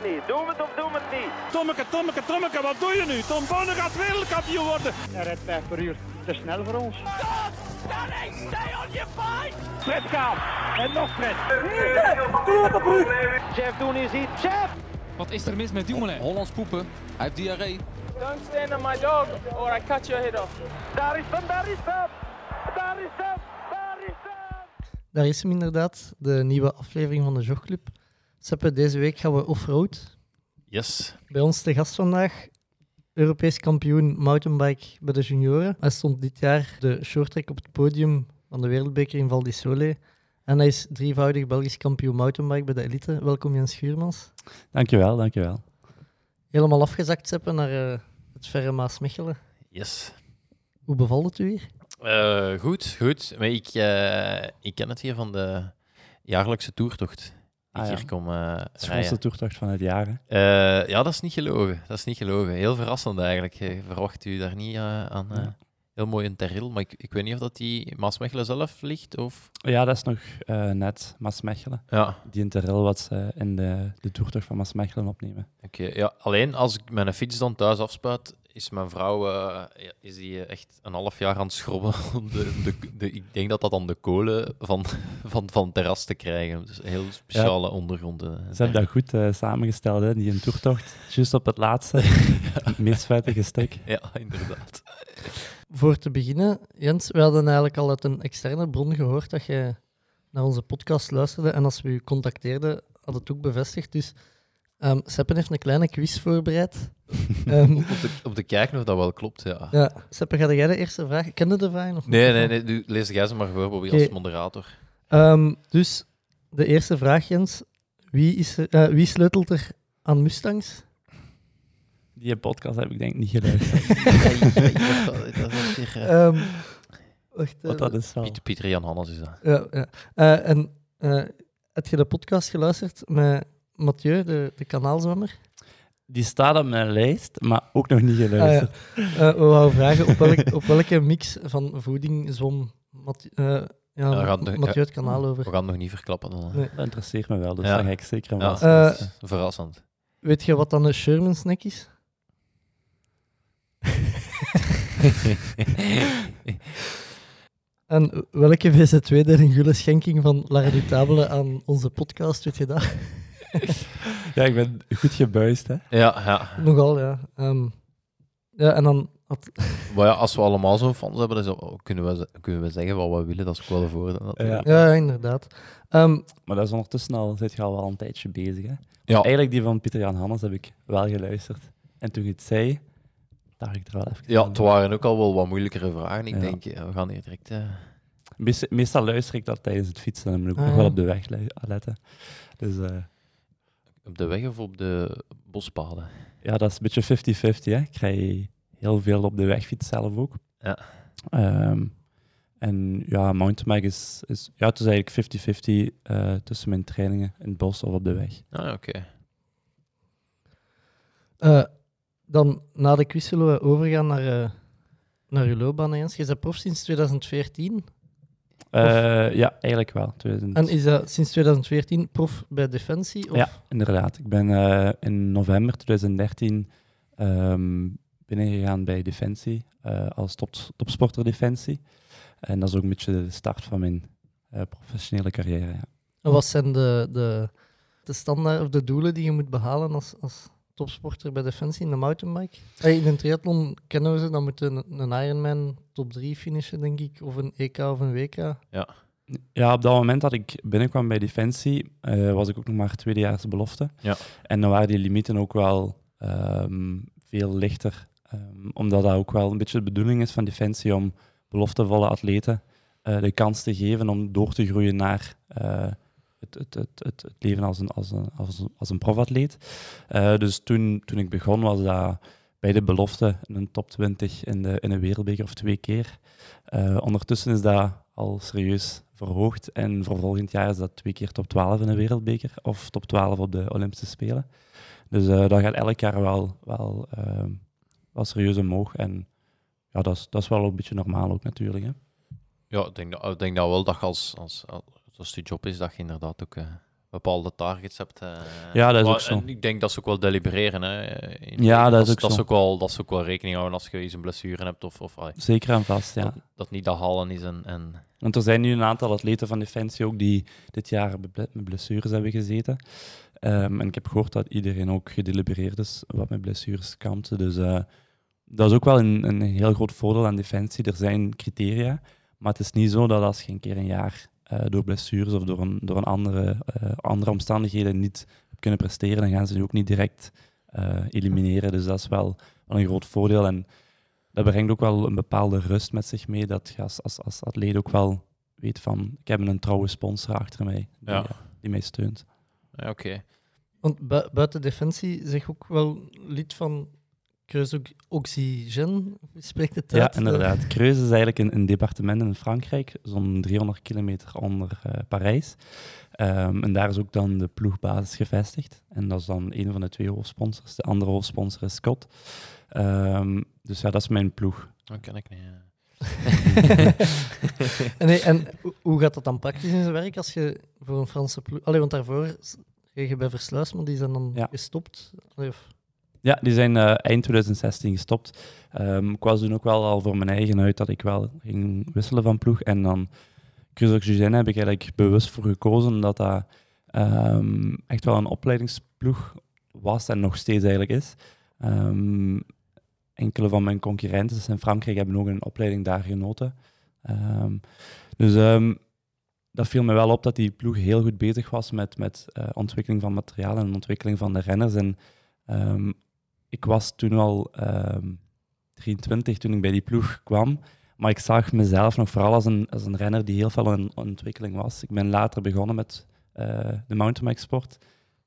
het niet. Doen we het of doen we het niet? Tommeke, Tommeke, Tommeke, wat doe je nu? Tom Bonne gaat wereldkampioen worden. Hij rijdt 5 per uur. Te snel voor ons. Fred gaat. En nog Fred. Jeff doen is iets. Jeff! Wat is er mis met Dumoulin? Hollands poepen. Hij heeft diarree. Don't stand on my dog or I cut your head off. Daar is hem, daar is hem. Daar is hem, daar is hem. Daar is hem inderdaad, de nieuwe aflevering van de Jogclub. Seppe, deze week gaan we off-road. Yes. Bij ons te gast vandaag, Europees kampioen mountainbike bij de junioren. Hij stond dit jaar de shorttrack op het podium van de wereldbeker in Val di Sole. En hij is drievoudig Belgisch kampioen mountainbike bij de elite. Welkom Jens Schuurmans. Dankjewel, dankjewel. Helemaal afgezakt, Seppe, naar eh, het verre Maasmechelen. Yes. Hoe bevalt het u hier? Eh, goed, goed. Maar ik, eh, ik ken het hier van de jaarlijkse toertocht. Ah, ja. hier kom eh Het is de toertocht van het jaar. hè. Eh, ja, dat is niet gelogen. Dat is niet gelogen. Heel verrassend eigenlijk. Je verwacht u daar niet eh, aan. eh, Ja. Heel mooi in Terril, maar ik, ik weet niet of dat die Maasmechelen zelf ligt of... Ja, dat is nog eh, net Maasmechelen. Ja, Die interrail wat ze in de, de toertocht van Maasmechelen opnemen. oké. Ja, alleen als ik mijn fiets dan thuis afspuit, is mijn vrouw eh, ja, is die eh, echt een half jaar aan het schrobben. Om de, de, de, ik denk dat dat dan de kolen van, van, van het terras te krijgen. Dus heel speciale ondergrond. eh. Ze hebben dat goed eh, samengesteld, hè, die een toertocht. Juist op het laatste, het meest vettige stuk. Ja, inderdaad. Voor te beginnen, Jens, we hadden eigenlijk al uit een externe bron gehoord dat je naar onze podcast luisterde. En als we u contacteerden, had het ook bevestigd. Dus ehm Seppen heeft een kleine quiz voorbereid. Ehm, Om te, om te kijken of dat wel klopt, ja. ja, Seppen, ga jij de eerste vraag? Kende de vraag nog? Nee, niet? nee, nee. Lees jij ze maar voor, Bobby, als moderator. Ehm, dus de eerste vraag, Jens. Wie, is er, eh, wie sleutelt er aan Mustangs? Die podcast heb ik denk ik niet geluisterd. dat was eh, Ehm, wacht, eh, Wat dat is wel. Pieter, Pieter Jan Hannes is dat. Ja, ja. Eh, en eh, heb je de podcast geluisterd met Mathieu, de, de kanaalzwemmer? Die staat op mijn lijst, maar ook nog niet geluisterd. Eh, we wouden vragen op, welk, op welke mix van voeding zwom Mathieu, eh, ja, Ja, gaat- Mathieu het kanaal over. We gaan het nog niet verklappen. Dan. Nee. Dat interesseert me wel, dus Ja. daar ga ik zeker aan Ja, luisteren. Eh, dat verrassend. Weet je wat dan een Sherman snack is? En welke VZ2 deed een gulle schenking van La Redutabele aan onze podcast, weet je dat? Ja, ik ben goed gebuist, hè. ja, ja. Nogal, ja. Ehm, ja, en dan had, Maar ja, als we allemaal zo'n fans hebben, dan kunnen, we, kunnen we zeggen wat we willen. Dat is ook wel een voordeel. natuurlijk. ja, inderdaad. Ehm, Maar dat is ondertussen al, zit je al wel een tijdje bezig, hè. Ja. Eigenlijk die van Pieter Jan Hannes heb ik wel geluisterd. En toen je het zei, dacht ik er wel even Ja, het waren ook al wel wat moeilijkere vragen. Ik Ja. denk, ja, we gaan hier direct... eh, Meest- meestal luister ik dat tijdens het fietsen, dan moet ik Ah, nog wel ja. op de weg letten. Dus eh, op de weg of op de bospaden. ja, dat is een beetje 50-50, hè. Ik krijg heel veel op de weg fietsen zelf ook. Ja. Ehm, en ja, mountainbike is, is, ja, het is eigenlijk 50-50 eh, tussen mijn trainingen in het bos of op de weg. Ah, oké. eh, dan na de quiz zullen we overgaan naar, uh, naar uw loopbaan, Jens. Je bent prof sinds 2014. Eh, ja, eigenlijk wel. 2000. En is dat sinds 2014 prof bij Defensie? Of? Ja, inderdaad. Ik ben eh, in november 2013 ehm, binnengegaan bij Defensie eh, als top, topsporter Defensie. En dat is ook een beetje de start van mijn eh, professionele carrière. Ja. En wat zijn de, de, de standaard of de doelen die je moet behalen als, als topsporter bij Defensie in de mountainbike? Hey, in een triathlon kennen we ze, dan moet een, een Ironman top 3 finishen, denk ik, of een EK of een WK. ja, op dat moment dat ik binnenkwam bij Defensie, eh, was ik ook nog maar tweedejaars belofte. Ja. En dan waren die limieten ook wel ehm, veel lichter. Ehm, omdat dat ook wel een beetje de bedoeling is van Defensie om beloftevolle atleten eh, de kans te geven om door te groeien naar eh, het, het, het, leven als een, als een, als een, als een profatleet. Eh, dus toen, toen ik begon was dat bij de belofte een top 20 in de, in een wereldbeker of twee keer. Eh, ondertussen is dat al serieus verhoogd en voor volgend jaar is dat twee keer top 12 in een wereldbeker of top 12 op de Olympische Spelen. Dus eh, dat gaat elk jaar wel, wel, wel serieus omhoog en ja, dat is, dat is wel een beetje normaal ook natuurlijk. Hè. Ja, ik denk, dat, ik denk dat wel dat je als, als, als, het je job is, dat je inderdaad ook eh, bepaalde targets hebt. eh. Ja, dat is Maar- ook zo. Ik denk dat ze ook wel delibereren. Hè. in- Ja, dat is ook dat zo. Ze ook wel, dat ze ook wel rekening houden als je eens een blessure hebt. Of, of Zeker en vast, ja. dat, dat niet dat halen is. En, en Want er zijn nu een aantal atleten van Defensie ook die dit jaar met blessures hebben gezeten. Ehm, en ik heb gehoord dat iedereen ook gedelibereerd is wat met blessures kampt. Dus eh, dat is ook wel een, een heel groot voordeel aan Defensie. Er zijn criteria, maar het is niet zo dat als je een keer een jaar eh, door blessures of door, een, door een andere, eh, andere omstandigheden niet hebt kunnen presteren, dan gaan ze je ook niet direct eh, elimineren. Dus dat is wel, wel een groot voordeel. En dat brengt ook wel een bepaalde rust met zich mee, dat je als, als, als atleet ook wel weet van, ik heb een trouwe sponsor achter mij, die, Ja. die mij steunt. ja, oké. Want bui- buiten Defensie zeg ook wel lid van Creus Oxygen, hoe spreekt het Ja, inderdaad. Creuse is eigenlijk een, een departement in Frankrijk, zo'n 300 kilometer onder eh, Parijs. Ehm, en daar is ook dan de ploegbasis gevestigd. En dat is dan een van de twee hoofdsponsors. De andere hoofdsponsor is Scott. Ehm, dus ja, dat is mijn ploeg. Dat ken ik niet. ja. nee, en hoe- hoe gaat dat dan praktisch in zijn werk als je voor een Franse ploeg... Allee, want daarvoor kreeg je bij Versluis, maar die zijn dan Ja. gestopt. Allee, of- Ja, die zijn eh, eind 2016 gestopt. Ehm, ik was toen ook wel al voor mijn eigen uit dat ik wel ging wisselen van ploeg. En dan Cruise Oxygen heb ik eigenlijk bewust voor gekozen, omdat dat ehm, echt wel een opleidingsploeg was en nog steeds eigenlijk is. Ehm, enkele van mijn concurrenten in Frankrijk hebben ook een opleiding daar genoten. Dus dat viel me wel op dat die ploeg heel goed bezig was met, met eh, ontwikkeling van materiaal en ontwikkeling van de renners. En ik was toen al ehm 23 toen ik bij die ploeg kwam. Maar ik zag mezelf nog vooral als een, als een renner die heel veel in ontwikkeling was. Ik ben later begonnen met eh, de mountainbike sport.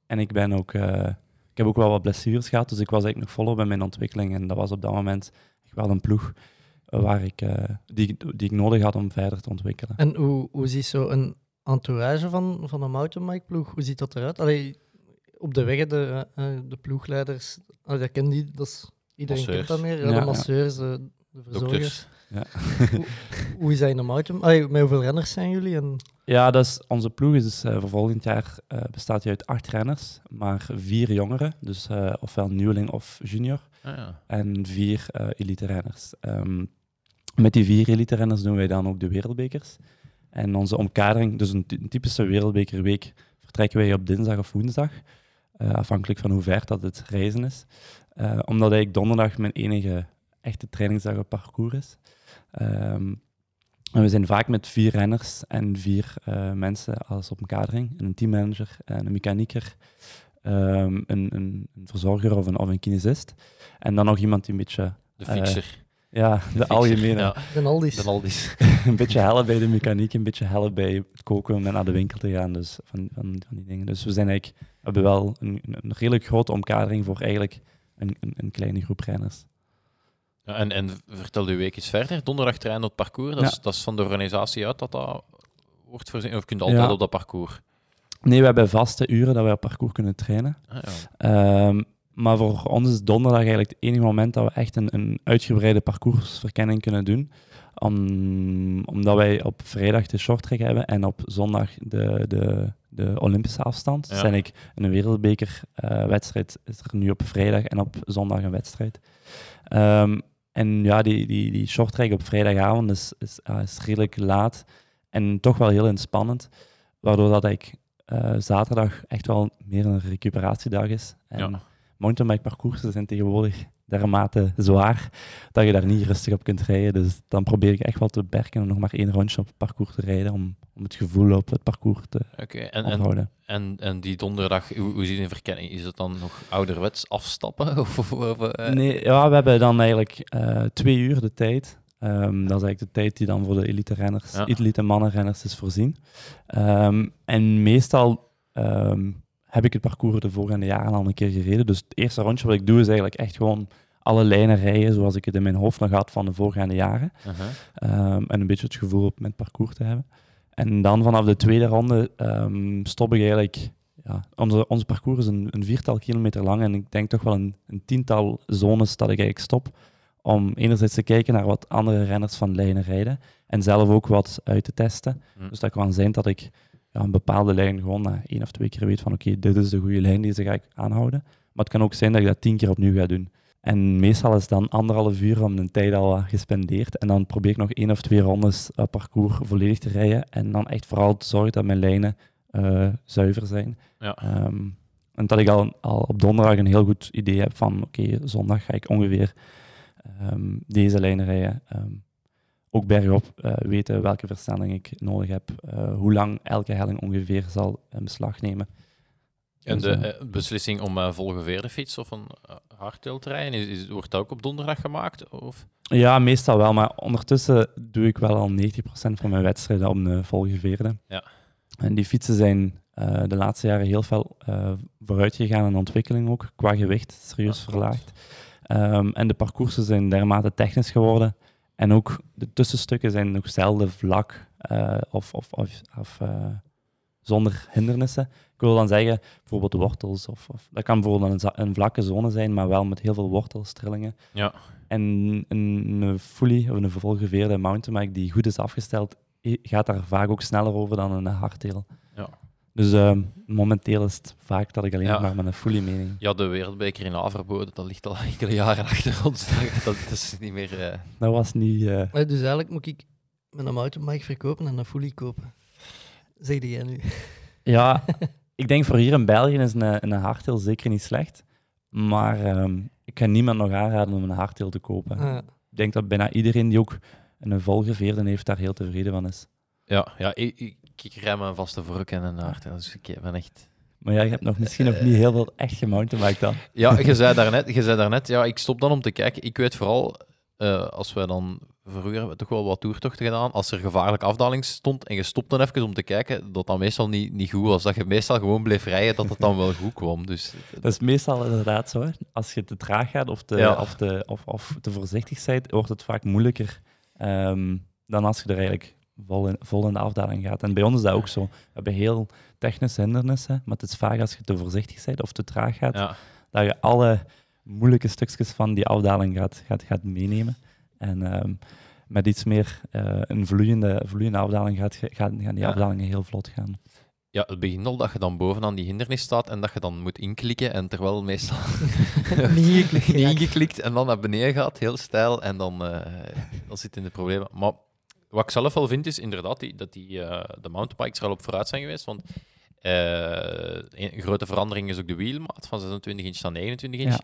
En ik, ben ook, eh, ik heb ook wel wat blessures gehad, dus ik was eigenlijk nog volop in mijn ontwikkeling. En dat was op dat moment wel een ploeg waar ik, eh, die, die ik nodig had om verder te ontwikkelen. En hoe, hoe ziet zo een entourage van, van een mountainbikeploeg, hoe ziet dat eruit? Allee, op de wegen, de, eh, de ploegleiders, allee, dat kennen die, dat is, iedereen kent dat meer. Ja, Ja, de masseurs, de, de verzorgers. Hoe, hoe is dat in de mountain? Allee, met hoeveel renners zijn jullie? En, Ja, dat is, onze ploeg is dus, eh, voor volgend jaar eh, bestaat die uit acht renners, maar vier jongeren, dus eh, ofwel nieuweling of junior, Ah, ja. en vier eh elite-renners. Ehm, met die vier elite-renners doen wij dan ook de wereldbekers. En onze omkadering, dus een, een typische wereldbekerweek, vertrekken wij op dinsdag of woensdag, eh, afhankelijk van hoe ver dat het reizen is. Eh, omdat eigenlijk donderdag mijn enige echte trainingsdag op parcours is. Ehm, en we zijn vaak met vier renners en vier eh, mensen als op omkadering. Een teammanager, en een mechanieker, ehm, een, een, een verzorger of een, of een kinesist. En dan nog iemand die een beetje, De Eh, fixer. ja, de, algemene, Ja, en al die. de Aldis. een beetje helpen bij de mechaniek, een beetje helpen bij het koken om naar de winkel te gaan. Dus van, van, van die dingen. Dus we zijn eigenlijk, we hebben wel een, een redelijk grote omkadering voor eigenlijk een, een, een kleine groep renners. Ja, en, en vertel uw week eens verder. Donderdag trainen op het parcours. Dat, is, dat is van de organisatie uit dat dat wordt voorzien. Of kun je altijd Ja. op dat parcours. Nee, we hebben vaste uren dat wij op parcours kunnen trainen. Ah, ja. Ehm, maar voor ons is donderdag eigenlijk het enige moment dat we echt een, een uitgebreide parcoursverkenning kunnen doen. Om, omdat wij op vrijdag de shorttrack hebben en op zondag de, de, de Olympische afstand. Ja. Dus eigenlijk een wereldbekerwedstrijd is er nu op vrijdag en op zondag een wedstrijd. Ehm, en ja, die, die, die shorttrack op vrijdagavond is, is, ja, is redelijk laat en toch wel heel inspannend. Waardoor dat ik eh, zaterdag echt wel meer een recuperatiedag is. En Ja. Mountainbike parcoursen zijn tegenwoordig dermate zwaar dat je daar niet rustig op kunt rijden. Dus dan probeer ik echt wel te beperken om nog maar één rondje op het parcours te rijden om, om het gevoel op het parcours te Oké, en, en, en, en die donderdag, hoe, hoe ziet een verkenning? Is het dan nog ouderwets afstappen? Of, of, of, eh, Nee, ja, we hebben dan eigenlijk eh, twee uur de tijd. Ehm, dat is eigenlijk de tijd die dan voor de elite renners, Ja. elite mannenrenners is voorzien. Ehm, en meestal ehm, heb ik het parcours de voorgaande jaren al een keer gereden. Dus het eerste rondje wat ik doe is eigenlijk echt gewoon alle lijnen rijden zoals ik het in mijn hoofd nog had van de voorgaande jaren. Ehm, en een beetje het gevoel op met parcours te hebben. En dan vanaf de tweede ronde ehm, stop ik eigenlijk. Ja, onze, onze parcours is een, een viertal kilometer lang en ik denk toch wel een, een tiental zones dat ik eigenlijk stop. Om enerzijds te kijken naar wat andere renners van lijnen rijden en zelf ook wat uit te testen. Hm. Dus dat kan zijn dat ik ja, een bepaalde lijn gewoon na één of twee keer weet van oké, dit is de goede lijn, deze ga ik aanhouden. Maar het kan ook zijn dat ik dat tien keer opnieuw ga doen. En meestal is dan anderhalf uur om een tijd al gespendeerd. En dan probeer ik nog één of twee rondes uh, parcours volledig te rijden. En dan echt vooral te zorgen dat mijn lijnen uh, zuiver zijn. Ja. Um, en dat ik al, al op donderdag een heel goed idee heb van oké, okay, zondag ga ik ongeveer um, deze lijnen rijden. Um, ook bergop uh, weten welke versnelling ik nodig heb, uh, hoe lang elke helling ongeveer zal in beslag nemen. En Dus, de uh, beslissing om uh, volgeveerde fiets of een hardtail te rijden, is, is, wordt dat ook op donderdag gemaakt? Of? Ja, meestal wel, maar ondertussen doe ik wel al 90% van mijn wedstrijden om de volgeveerde. Ja. En die fietsen zijn de laatste jaren heel veel vooruit gegaan in ontwikkeling ook, qua gewicht serieus Ja, verlaagd. Um, en de parcoursen zijn dermate technisch geworden. En ook de tussenstukken zijn nog zelden vlak uh, of, of, of, of uh, zonder hindernissen. Ik wil dan zeggen, bijvoorbeeld wortels. Of, of, dat kan bijvoorbeeld een, een, vlakke zone zijn, maar wel met heel veel wortels, trillingen. Ja. En een, een fully of een volgeveerde mountainbike die goed is afgesteld, gaat daar vaak ook sneller over dan een hardtail. Dus uh, momenteel is het vaak dat ik alleen Ja. maar met een fully mening. Ja, de wereldbeker in Averboden, dat ligt al enkele jaren achter ons. Dat, dat is niet meer... eh, Dat was niet... eh, Maar dus eigenlijk moet ik met een mountainbike verkopen en een fully kopen. Zeg jij nu? Ja, ik denk voor hier in België is een, een hardtail zeker niet slecht. Maar ehm, ik kan niemand nog aanraden om een hardtail te kopen. Ah, Ik denk dat bijna iedereen die ook een volgeveerde heeft, daar heel tevreden van is. ja, ja ik, ik, ik rij me een vaste vork en een hardtail, dus ik ben echt... Maar jij hebt nog misschien nog niet heel veel echt gemountainbiked dan. Ja, je zei daarnet, je zei daarnet ja, ik stop dan om te kijken. Ik weet vooral, eh, als wij dan vroeger hebben we toch wel wat toertochten gedaan, als er gevaarlijke afdaling stond en je stopt dan even om te kijken, dat dat meestal niet, niet goed was. Dat je meestal gewoon bleef rijden, dat het dan wel goed kwam. Dus Dat is meestal inderdaad zo. Hè. Als je te traag gaat of te, Ja. of te, of, of te voorzichtig bent, wordt het vaak moeilijker ehm, dan als je er eigenlijk vol in, vol in de afdaling gaat. En bij ons is dat ook zo. We hebben heel technische hindernissen, maar het is vaak als je te voorzichtig bent of te traag gaat, ja, dat je alle moeilijke stukjes van die afdaling gaat, gaat, gaat meenemen. En ehm, met iets meer eh, een vloeiende, vloeiende afdaling gaat, gaan, gaan die Ja. afdalingen heel vlot gaan. ja, het begint al dat je dan bovenaan die hindernis staat en dat je dan moet inklikken en terwijl meestal Niet ingeklikt en dan naar beneden gaat, heel stijl, en dan, eh dan zit in de problemen. Maar wat ik zelf wel vind, is inderdaad die, dat die, eh, de mountainbikes er al op vooruit zijn geweest. Want eh, een grote verandering is ook de wielmaat van 26 inch naar 29 inch. Ja.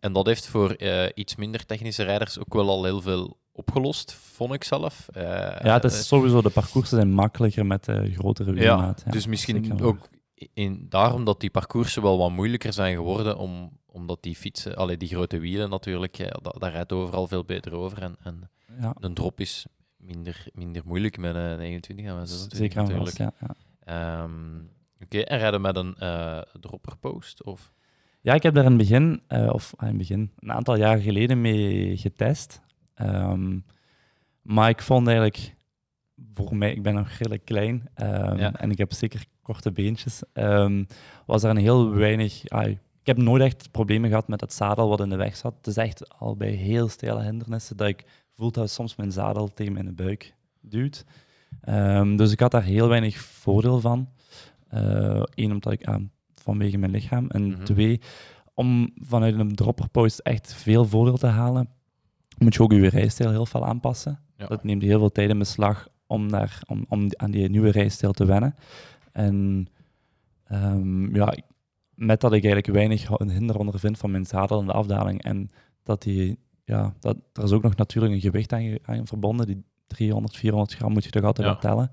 En dat heeft voor eh, iets minder technische rijders ook wel al heel veel opgelost, vond ik zelf. Ja, het is sowieso, de parcoursen zijn makkelijker met de grotere wielmaat. ja, dus misschien ook in, daarom dat die parcoursen wel wat moeilijker zijn geworden, om, omdat die fietsen, allee, die grote wielen natuurlijk, dat, daar rijdt overal veel beter over. En, en een drop is minder, minder moeilijk met een 29 dan met 26 zeker aan natuurlijk. vast, ja, ja. Ehm, Oké, en rijden met een eh dropperpost? Of? Ja, ik heb daar in het begin, eh, of ah, in het begin, een aantal jaar geleden mee getest. Ehm, maar ik vond eigenlijk, voor mij, ik ben nog redelijk klein ehm, Ja. en ik heb zeker korte beentjes, was er een heel weinig... ah, ik heb nooit echt problemen gehad met het zadel wat in de weg zat. Het is echt al bij heel stele hindernissen dat ik voel dat soms mijn zadel tegen mijn buik duwt. Ehm, dus ik had daar heel weinig voordeel van. Eén, omdat ik aan vanwege mijn lichaam. En Mhm. twee, om vanuit een dropperpost echt veel voordeel te halen, moet je ook je rijstijl heel veel aanpassen. Ja. Dat neemt heel veel tijd in beslag om, daar, om, om aan die nieuwe rijstijl te wennen. En ehm, ja, met dat ik eigenlijk weinig een hinder ondervind van mijn zadel en de afdaling. En dat die, ja, dat, er is ook nog natuurlijk een gewicht aan, aan verbonden. Die 300, 400 gram moet je toch altijd Ja. tellen.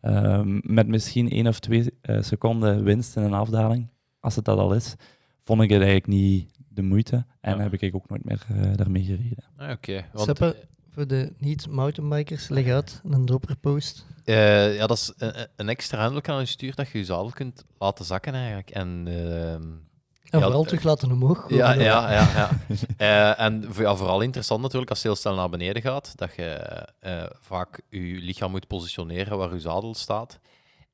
Ehm, met misschien één of twee eh, seconden winst in een afdaling, als het dat al is, vond ik het eigenlijk niet de moeite. En Ja. heb ik ook nooit meer eh, daarmee gereden. Ah, Oké, want Seppe, voor de niet-mountainbikers, leg uit een dropperpost. eh, ja, dat is een, een extra hendel aan je stuur dat je je zadel kunt laten zakken eigenlijk. En ehm, En Ja, vooral terug laten omhoog. Ja, ja, ja. ja. Eh, en ja, vooral interessant natuurlijk als je heel snel naar beneden gaat, dat je eh, vaak je lichaam moet positioneren waar je zadel staat.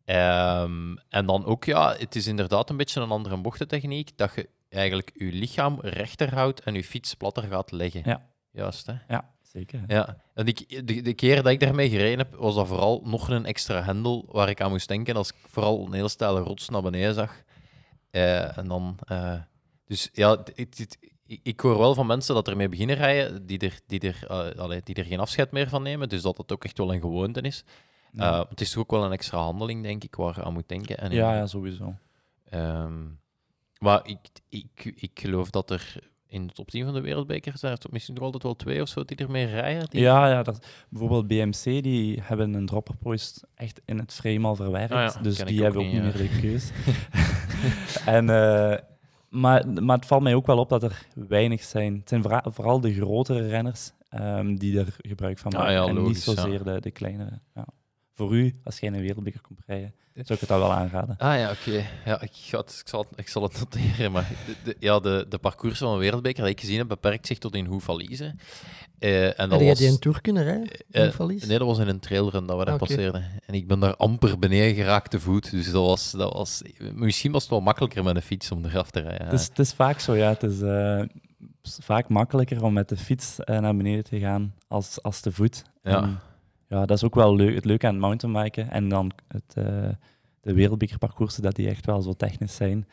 Ehm, en dan ook, ja, het is inderdaad een beetje een andere bochtentechniek, dat je eigenlijk je lichaam rechter houdt en je fiets platter gaat leggen. Ja. Juist, hè? Ja, Zeker. Ja, en ik, de, de keer dat ik daarmee gereden heb, was dat vooral nog een extra hendel waar ik aan moest denken als ik vooral een hele steile rots naar beneden zag. Eh, en dan... eh, dus ja, het- ik, hoor wel van mensen dat ermee beginnen rijden die er, die, er, allee, die er geen afscheid meer van nemen, dus dat het ook echt wel een gewoonte is. Ja. Het is toch ook wel een extra handeling, denk ik, waar je aan moet denken. En ja, ja, sowieso. Ehm, maar ik, ik, ik geloof dat er in de top 10 van de wereldbeker zijn er misschien nog altijd wel twee of zo die ermee rijden. Die... Ja, ja dat, bijvoorbeeld BMC, die hebben een dropperpost echt in het frame al verwerkt. Ah ja, dus die ook hebben ook niet, ja. meer de keus. en, eh, maar, maar het valt mij ook wel op dat er weinig zijn. Het zijn vooral, de grotere renners ehm, die er gebruik van Ah maken. en niet zozeer de, de kleinere. Voor u, als jij een wereldbeker komt rijden, zou ik het dat wel aanraden. Ah ja, oké. Ja, ik, ga het, ik, zal het, ik zal het noteren. Maar de, de- ja, de, de parcours van een wereldbeker dat ik gezien heb, beperkt zich tot in Hoefalize. Eh en dat Had jij was, die een tour kunnen rijden? in Valise? nee, dat was in een trailrun dat we daar passeerden. En ik ben daar amper beneden geraakt te voet. Dus dat was, dat was... Misschien was het wel makkelijker met een fiets om eraf te rijden. Het is, het is vaak zo, ja. Het is eh, vaak makkelijker om met de fiets naar beneden te gaan als, als te voet. Ja. En, ja, dat is ook wel leuk, het leuke aan het mountainbiken. En dan het, eh, de wereldbekerparcoursen, dat die echt wel zo technisch zijn.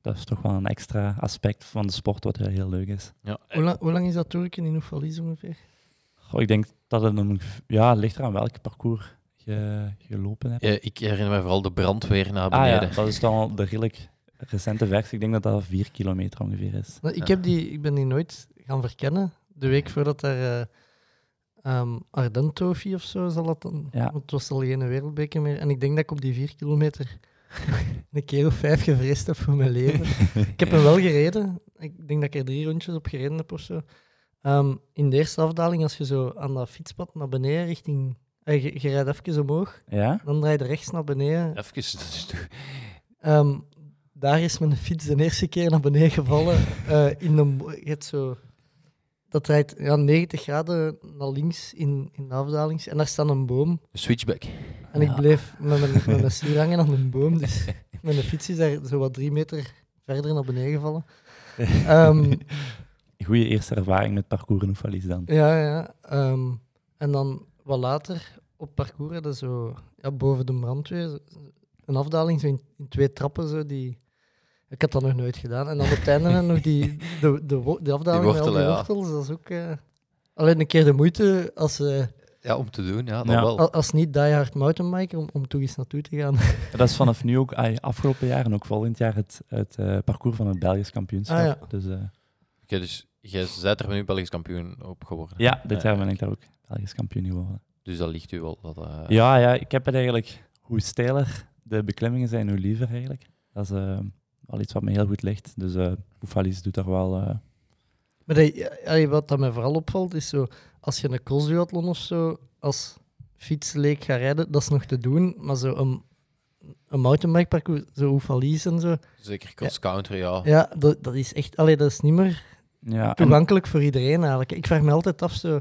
Dat is toch wel een extra aspect van de sport wat wel heel leuk is. Ja. Hoe, lang, hoe lang is dat toerken in Oefalies ongeveer? Goh, ik denk dat het een... Ja, ligt eraan welk parcours je gelopen hebt. Eh, ik herinner me vooral de brandweer naar ah ja, beneden. dat is dan de redelijk recente versie. Ik denk dat dat 4 kilometer ongeveer is. Nou, ik, Ja. heb die, ik ben die nooit gaan verkennen. De week voordat er uh, um, Ardentofie of zo zal het dan. Ja. Want het was al geen wereldbeker meer. En ik denk dat ik op die vier kilometer een keer of vijf gevreesd heb voor mijn leven. ik heb hem wel gereden. Ik denk dat ik er drie rondjes op gereden heb of zo. Um, in de eerste afdaling, als je zo aan dat fietspad naar beneden richting... Uh, je, je rijdt even omhoog, Ja? dan draai je rechts naar beneden. Even, dat is toch- Um, daar is mijn fiets de eerste keer naar beneden gevallen. uh, in de, je hebt zo, dat draait ja, 90 graden naar links in, in de afdalings. En daar staat een boom. Een switchback. En ik bleef met mijn, met mijn stuur hangen aan een boom. Dus mijn fiets is daar zo wat drie meter verder naar beneden gevallen. Um, Goede eerste ervaring met parcours in Oefalies dan. ja, ja. Um, en dan wat later op parcours hadden zo ja, boven de brandweer een afdaling zo in, in twee trappen. Zo, die, ik had dat nog nooit gedaan. En dan op het einde nog die, de, de, de afdaling met al die ja. wortels. Dat is ook eh, alleen een keer de moeite als, eh, Ja, om te doen, ja, Ja. wel. al- als niet diehard mountainbiker om, om toch eens naartoe te gaan. Dat is vanaf nu ook, ay, afgelopen jaar en ook volgend jaar, het, het eh, parcours van het Belgisch kampioenschap. Ah, ja. Dus eh, Oké, dus jij bent er nu Belgisch kampioen op geworden. ja, dit Ja, jaar ben ik daar ook Belgisch kampioen geworden. Dus dat ligt u wel. Dat, eh, Ja, ja, ik heb het eigenlijk, hoe steiler de beklimmingen zijn, hoe liever eigenlijk. Dat is eh, wel iets wat me heel goed ligt. Dus eh Oefalies doet daar wel... eh, Maar dat, ja, ja, wat dat mij vooral opvalt, is zo, als je een crossduathlon of zo als fietsleek gaat rijden, dat is nog te doen. Maar zo een, een mountainbike parcours, zo Oefalies en zo, Zeker cross-country, ja. ja, dat, dat is echt, allee, dat is niet meer ja, en- toegankelijk voor iedereen eigenlijk. Ik vraag me altijd af, zo,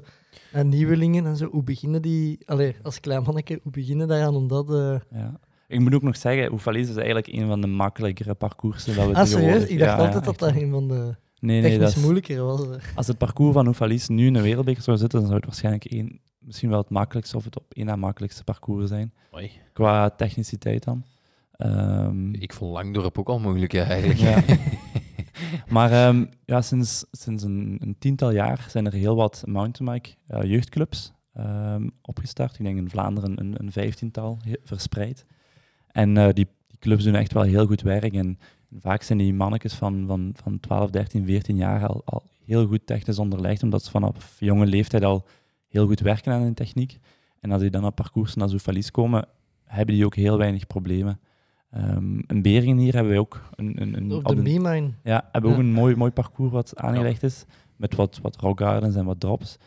uh, nieuwelingen en zo, hoe beginnen die, allee, als klein manneke, hoe beginnen daaraan om dat... eh, ja. Ik moet ook nog zeggen, Oefalies is eigenlijk een van de makkelijkere parcoursen dat we Ah, serieus? Ik dacht Ja, altijd dat dat een van de Nee, nee, technisch dat is, moeilijker was. als het parcours van Oefalies nu in een wereldbeker zou zitten, dan zou het waarschijnlijk één, misschien wel het makkelijkste of het op één na makkelijkste parcours zijn. Qua techniciteit dan. Ehm, Ik vond Langdorp ook al moeilijk, ja, eigenlijk. Ja. maar ehm, ja, sinds, sinds een, een tiental jaar zijn er heel wat mountainbike eh, jeugdclubs ehm, opgestart. Ik denk in Vlaanderen een, een vijftiental verspreid. En eh, die, die clubs doen echt wel heel goed werk. En vaak zijn die mannetjes van, van, van 12, 13, 14 jaar al, al heel goed technisch onderlegd, omdat ze vanaf jonge leeftijd al heel goed werken aan hun techniek. En als die dan op parcours naar Zoufalies komen, hebben die ook heel weinig problemen. Ehm in Beringen hier hebben wij ook een... een, een Op de B-Mine. ja, hebben ook Ja. een mooi, mooi parcours wat aangelegd is, met wat, wat rock gardens en wat drops.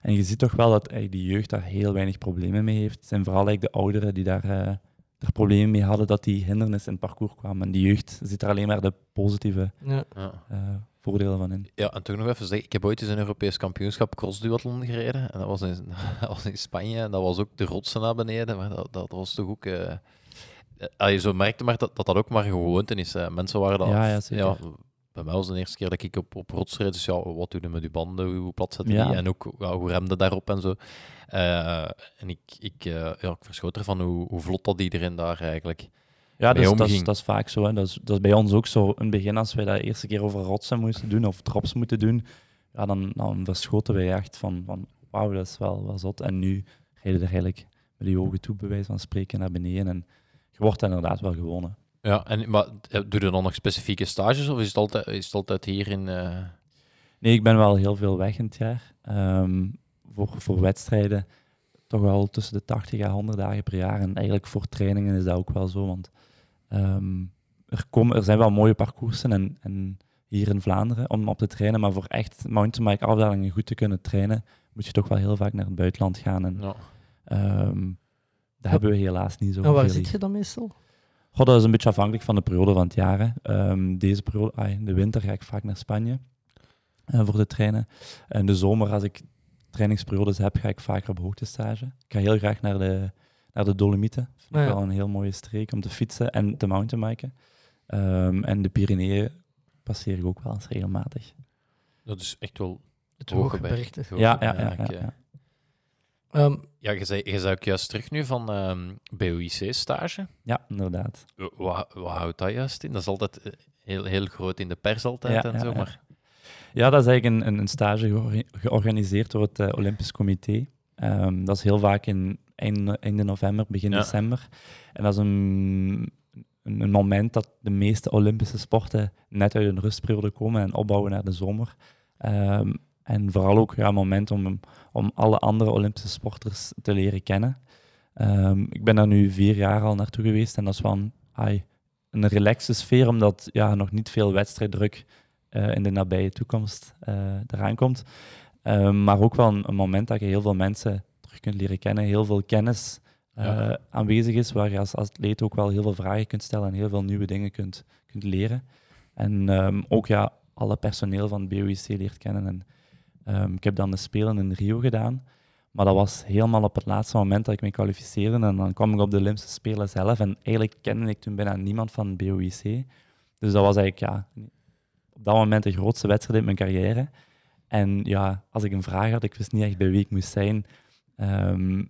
En je ziet toch wel dat eigenlijk die jeugd daar heel weinig problemen mee heeft. Het zijn vooral eigenlijk de ouderen die daar, eh, er problemen mee hadden dat die hindernissen in het parcours kwamen. En die jeugd ziet er alleen maar de positieve Ja. Eh, voordelen van in. Ja, en toch nog even zeggen, ik heb ooit eens een Europees kampioenschap crossduathlon gereden. En dat was, in, dat was in Spanje. En dat was ook de rotsen naar beneden. Maar dat, dat was toch ook... ah, je zo merkte maar dat, dat dat ook maar gewoonte is. hè. Mensen waren dan Ja, ja, zeker. ja, bij mij was de eerste keer dat ik op, op rots reed. Dus ja, wat doe je met je banden? Hoe plat zet je Ja. die? En ook ja, hoe remde daarop en zo. Eh, en ik, ik, eh, ja, ik verschoot ervan hoe, hoe vlot dat iedereen daar eigenlijk. Ja, dus, dat, is, dat is vaak zo. Hè. Dat, is, dat is bij ons ook zo. In het begin, als wij dat eerste keer over rotsen moesten doen, of drops moeten doen, ja, dan, dan verschoten wij echt van, van wauw, dat is wel, wel zot. En nu je er eigenlijk met je ogen toe, bij wijze van spreken, naar beneden. En je wordt inderdaad wel gewoon. Ja, en, maar doe je dan nog specifieke stages of is het altijd, is het altijd hier in... eh, Nee, ik ben wel heel veel weg in het jaar. Ehm, voor, voor wedstrijden toch wel tussen de 80 à 100 dagen per jaar. En eigenlijk voor trainingen is dat ook wel zo. Want ehm, er, komen, er zijn wel mooie parcoursen en, en hier in Vlaanderen om op te trainen. Maar voor echt mountainbike afdalingen goed te kunnen trainen, moet je toch wel heel vaak naar het buitenland gaan. En ja. ehm, dat hebben we helaas niet zo. En waar zit je dan meestal? Goh, dat is een beetje afhankelijk van de periode van het jaar. hè. Ehm, deze periode, ah, in de winter ga ik vaak naar Spanje eh, voor de trainen. En de zomer, als ik trainingsperiodes heb, ga ik vaker op hoogtestage. Ik ga heel graag naar de, naar de Dolomieten. Vind Ah, ik ja. wel een heel mooie streek om te fietsen en te mountainbiken. Ehm, en de Pyreneeën passeer ik ook wel eens regelmatig. Dat is echt wel Het hoge bergte. Ja, ja, ja. ik, ja, ja. Ehm, Ja, je zei, je zei ook juist terug nu van ehm BOIC-stage. Ja, inderdaad. Wat, wat houdt dat juist in? Dat is altijd eh, heel, heel groot in de pers altijd Ja, en ja, zo, ja. maar... Ja, dat is eigenlijk een, een, stage geor- georganiseerd door het eh, Olympisch Comité. Ehm, dat is heel vaak in einde, einde november, begin Ja. december. En dat is een, een, moment dat de meeste Olympische sporten net uit een rustperiode komen en opbouwen naar de zomer. Ehm, en vooral ook ja, een moment om, om alle andere Olympische sporters te leren kennen. Ehm, ik ben daar nu vier jaar al naartoe geweest en dat is wel een, ai, een relaxe sfeer, omdat ja, nog niet veel wedstrijddruk eh, in de nabije toekomst eh, eraan komt. Ehm, maar ook wel een, een moment dat je heel veel mensen terug kunt leren kennen, heel veel kennis eh, Ja. aanwezig is, waar je als atleet ook wel heel veel vragen kunt stellen en heel veel nieuwe dingen kunt, kunt leren. En ehm, ook ja, alle personeel van het BOIC leert kennen. En, ehm, ik heb dan de Spelen in Rio gedaan, maar dat was helemaal op het laatste moment dat ik me kwalificeerde. En dan kwam ik op de Olympische Spelen zelf en eigenlijk kende ik toen bijna niemand van BOIC. Dus dat was eigenlijk ja, op dat moment de grootste wedstrijd in mijn carrière. En ja, als ik een vraag had, ik wist niet echt bij wie ik moest zijn. Ehm,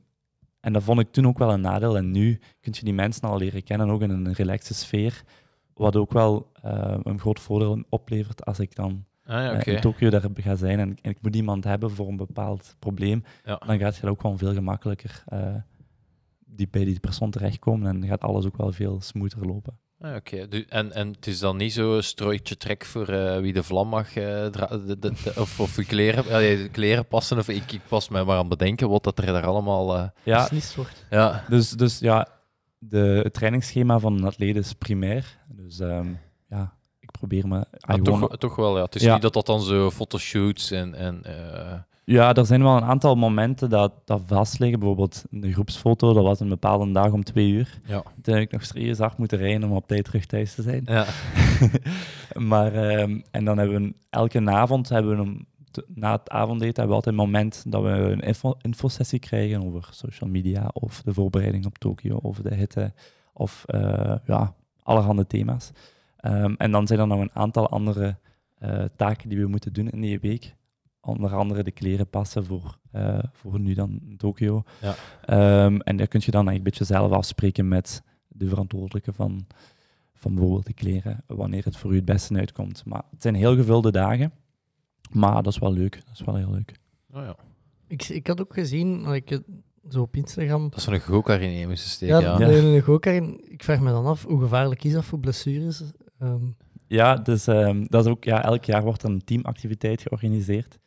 en dat vond ik toen ook wel een nadeel. En nu kun je die mensen al leren kennen, ook in een relaxe sfeer. Wat ook wel eh, een groot voordeel oplevert als ik dan Ah, ja, eh, oké. in Tokio daar ga zijn en, en ik moet iemand hebben voor een bepaald probleem. Ja. Dan gaat het ook gewoon veel gemakkelijker eh, die, bij die persoon terechtkomen en gaat alles ook wel veel smoother lopen. Ah, oké. En, en het is dan niet zo strooitje trek voor eh, wie de vlam mag eh, dra- de- de- de- of, of je kleren, de kleren passen. Of ik, ik pas mij maar aan bedenken wat dat er daar allemaal... eh, Ja, beslist wordt. ja, Dus, dus ja, de, het trainingsschema van een atleet is primair. Dus ehm, ja, me... maar gewoon- toch, toch wel, ja. Het is Ja. niet dat dat dan zo fotoshoots en... en eh, Ja, er zijn wel een aantal momenten dat, dat vastliggen. Bijvoorbeeld de groepsfoto, dat was een bepaalde dag om twee uur. ja. Toen heb ik nog serieus hard moeten rijden om op tijd terug thuis te zijn. Ja. maar, ehm, en dan hebben we elke avond, hebben we een, na het avondeten, hebben we altijd een moment dat we een info, infosessie krijgen over social media of de voorbereiding op Tokio of de hitte of eh, ja, allerhande thema's. Ehm, en dan zijn er nog een aantal andere eh, taken die we moeten doen in die week. Onder andere de kleren passen voor, eh, voor nu dan in Tokio. Ja. Ehm, en daar kun je dan eigenlijk een beetje zelf afspreken met de verantwoordelijke van, van bijvoorbeeld de kleren, wanneer het voor u het beste uitkomt. Maar het zijn heel gevulde dagen, maar dat is wel leuk. Dat is wel heel leuk. Oh, ja. Ik, ik had ook gezien, dat ik, het zo op Instagram... Dat is een go-kart in een moesten steken, Ja, ja. een go in. Ik vraag me dan af, hoe gevaarlijk is dat voor blessures? Ehm, Ja, dus ehm, dat is ook, ja, elk jaar wordt er een teamactiviteit georganiseerd.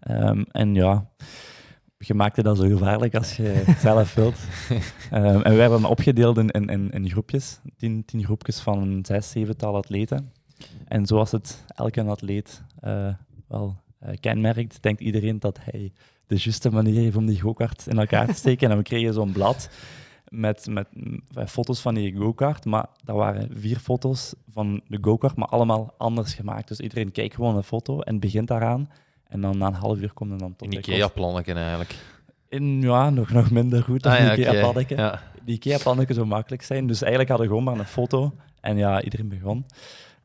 Ehm, en ja, je maakt het dan zo gevaarlijk als je het zelf wilt. En we werden dan opgedeeld in, in, in, in groepjes, tien, tien groepjes van zes, zevental atleten. En zoals het elke atleet eh, wel eh, kenmerkt, denkt iedereen dat hij de juiste manier heeft om die go-kart in elkaar te steken. en we kregen zo'n blad met, met foto's van die go-kart, maar daar waren vier foto's van de go-kart, maar allemaal anders gemaakt. Dus iedereen kijkt gewoon een foto en begint daaraan. En dan na een half uur komt het dan tot Een. Ikea-plannetje eigenlijk. In, ja, nog, nog minder goed dan Ah, die ja. Ja. Die Ikea-pannetje zo makkelijk zijn. Dus eigenlijk hadden we gewoon maar een foto. En ja, iedereen begon.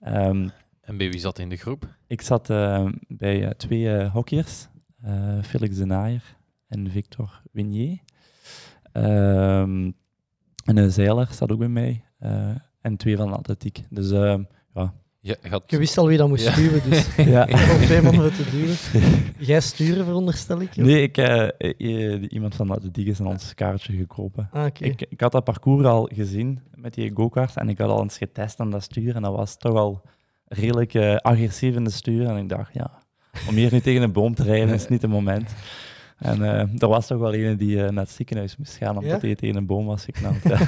Ehm, En bij wie zat in de groep? Ik zat eh, bij eh, twee eh, hockeyers, Felix de Naaier en Victor Winier. Ehm, en een zeiler zat ook bij mij. eh, en twee van de atletiek. Dus ehm, Je gaat... Je wist al wie dat moest Ja. sturen, dus ja. om twee mannen te duwen. Jij sturen, veronderstel ik? Nee, ik, eh, eh, iemand van de atletiek is aan ons kaartje gekropen. Ah. Ik, ik had dat parcours al gezien met die go-kart en ik had al eens getest aan dat stuur en dat was toch al redelijk eh, agressief in de stuur. En ik dacht, ja, om hier nu tegen een boom te rijden is niet het moment. En eh, er was toch wel een die eh, naar het ziekenhuis moest gaan omdat hij tegen een boom was geknald.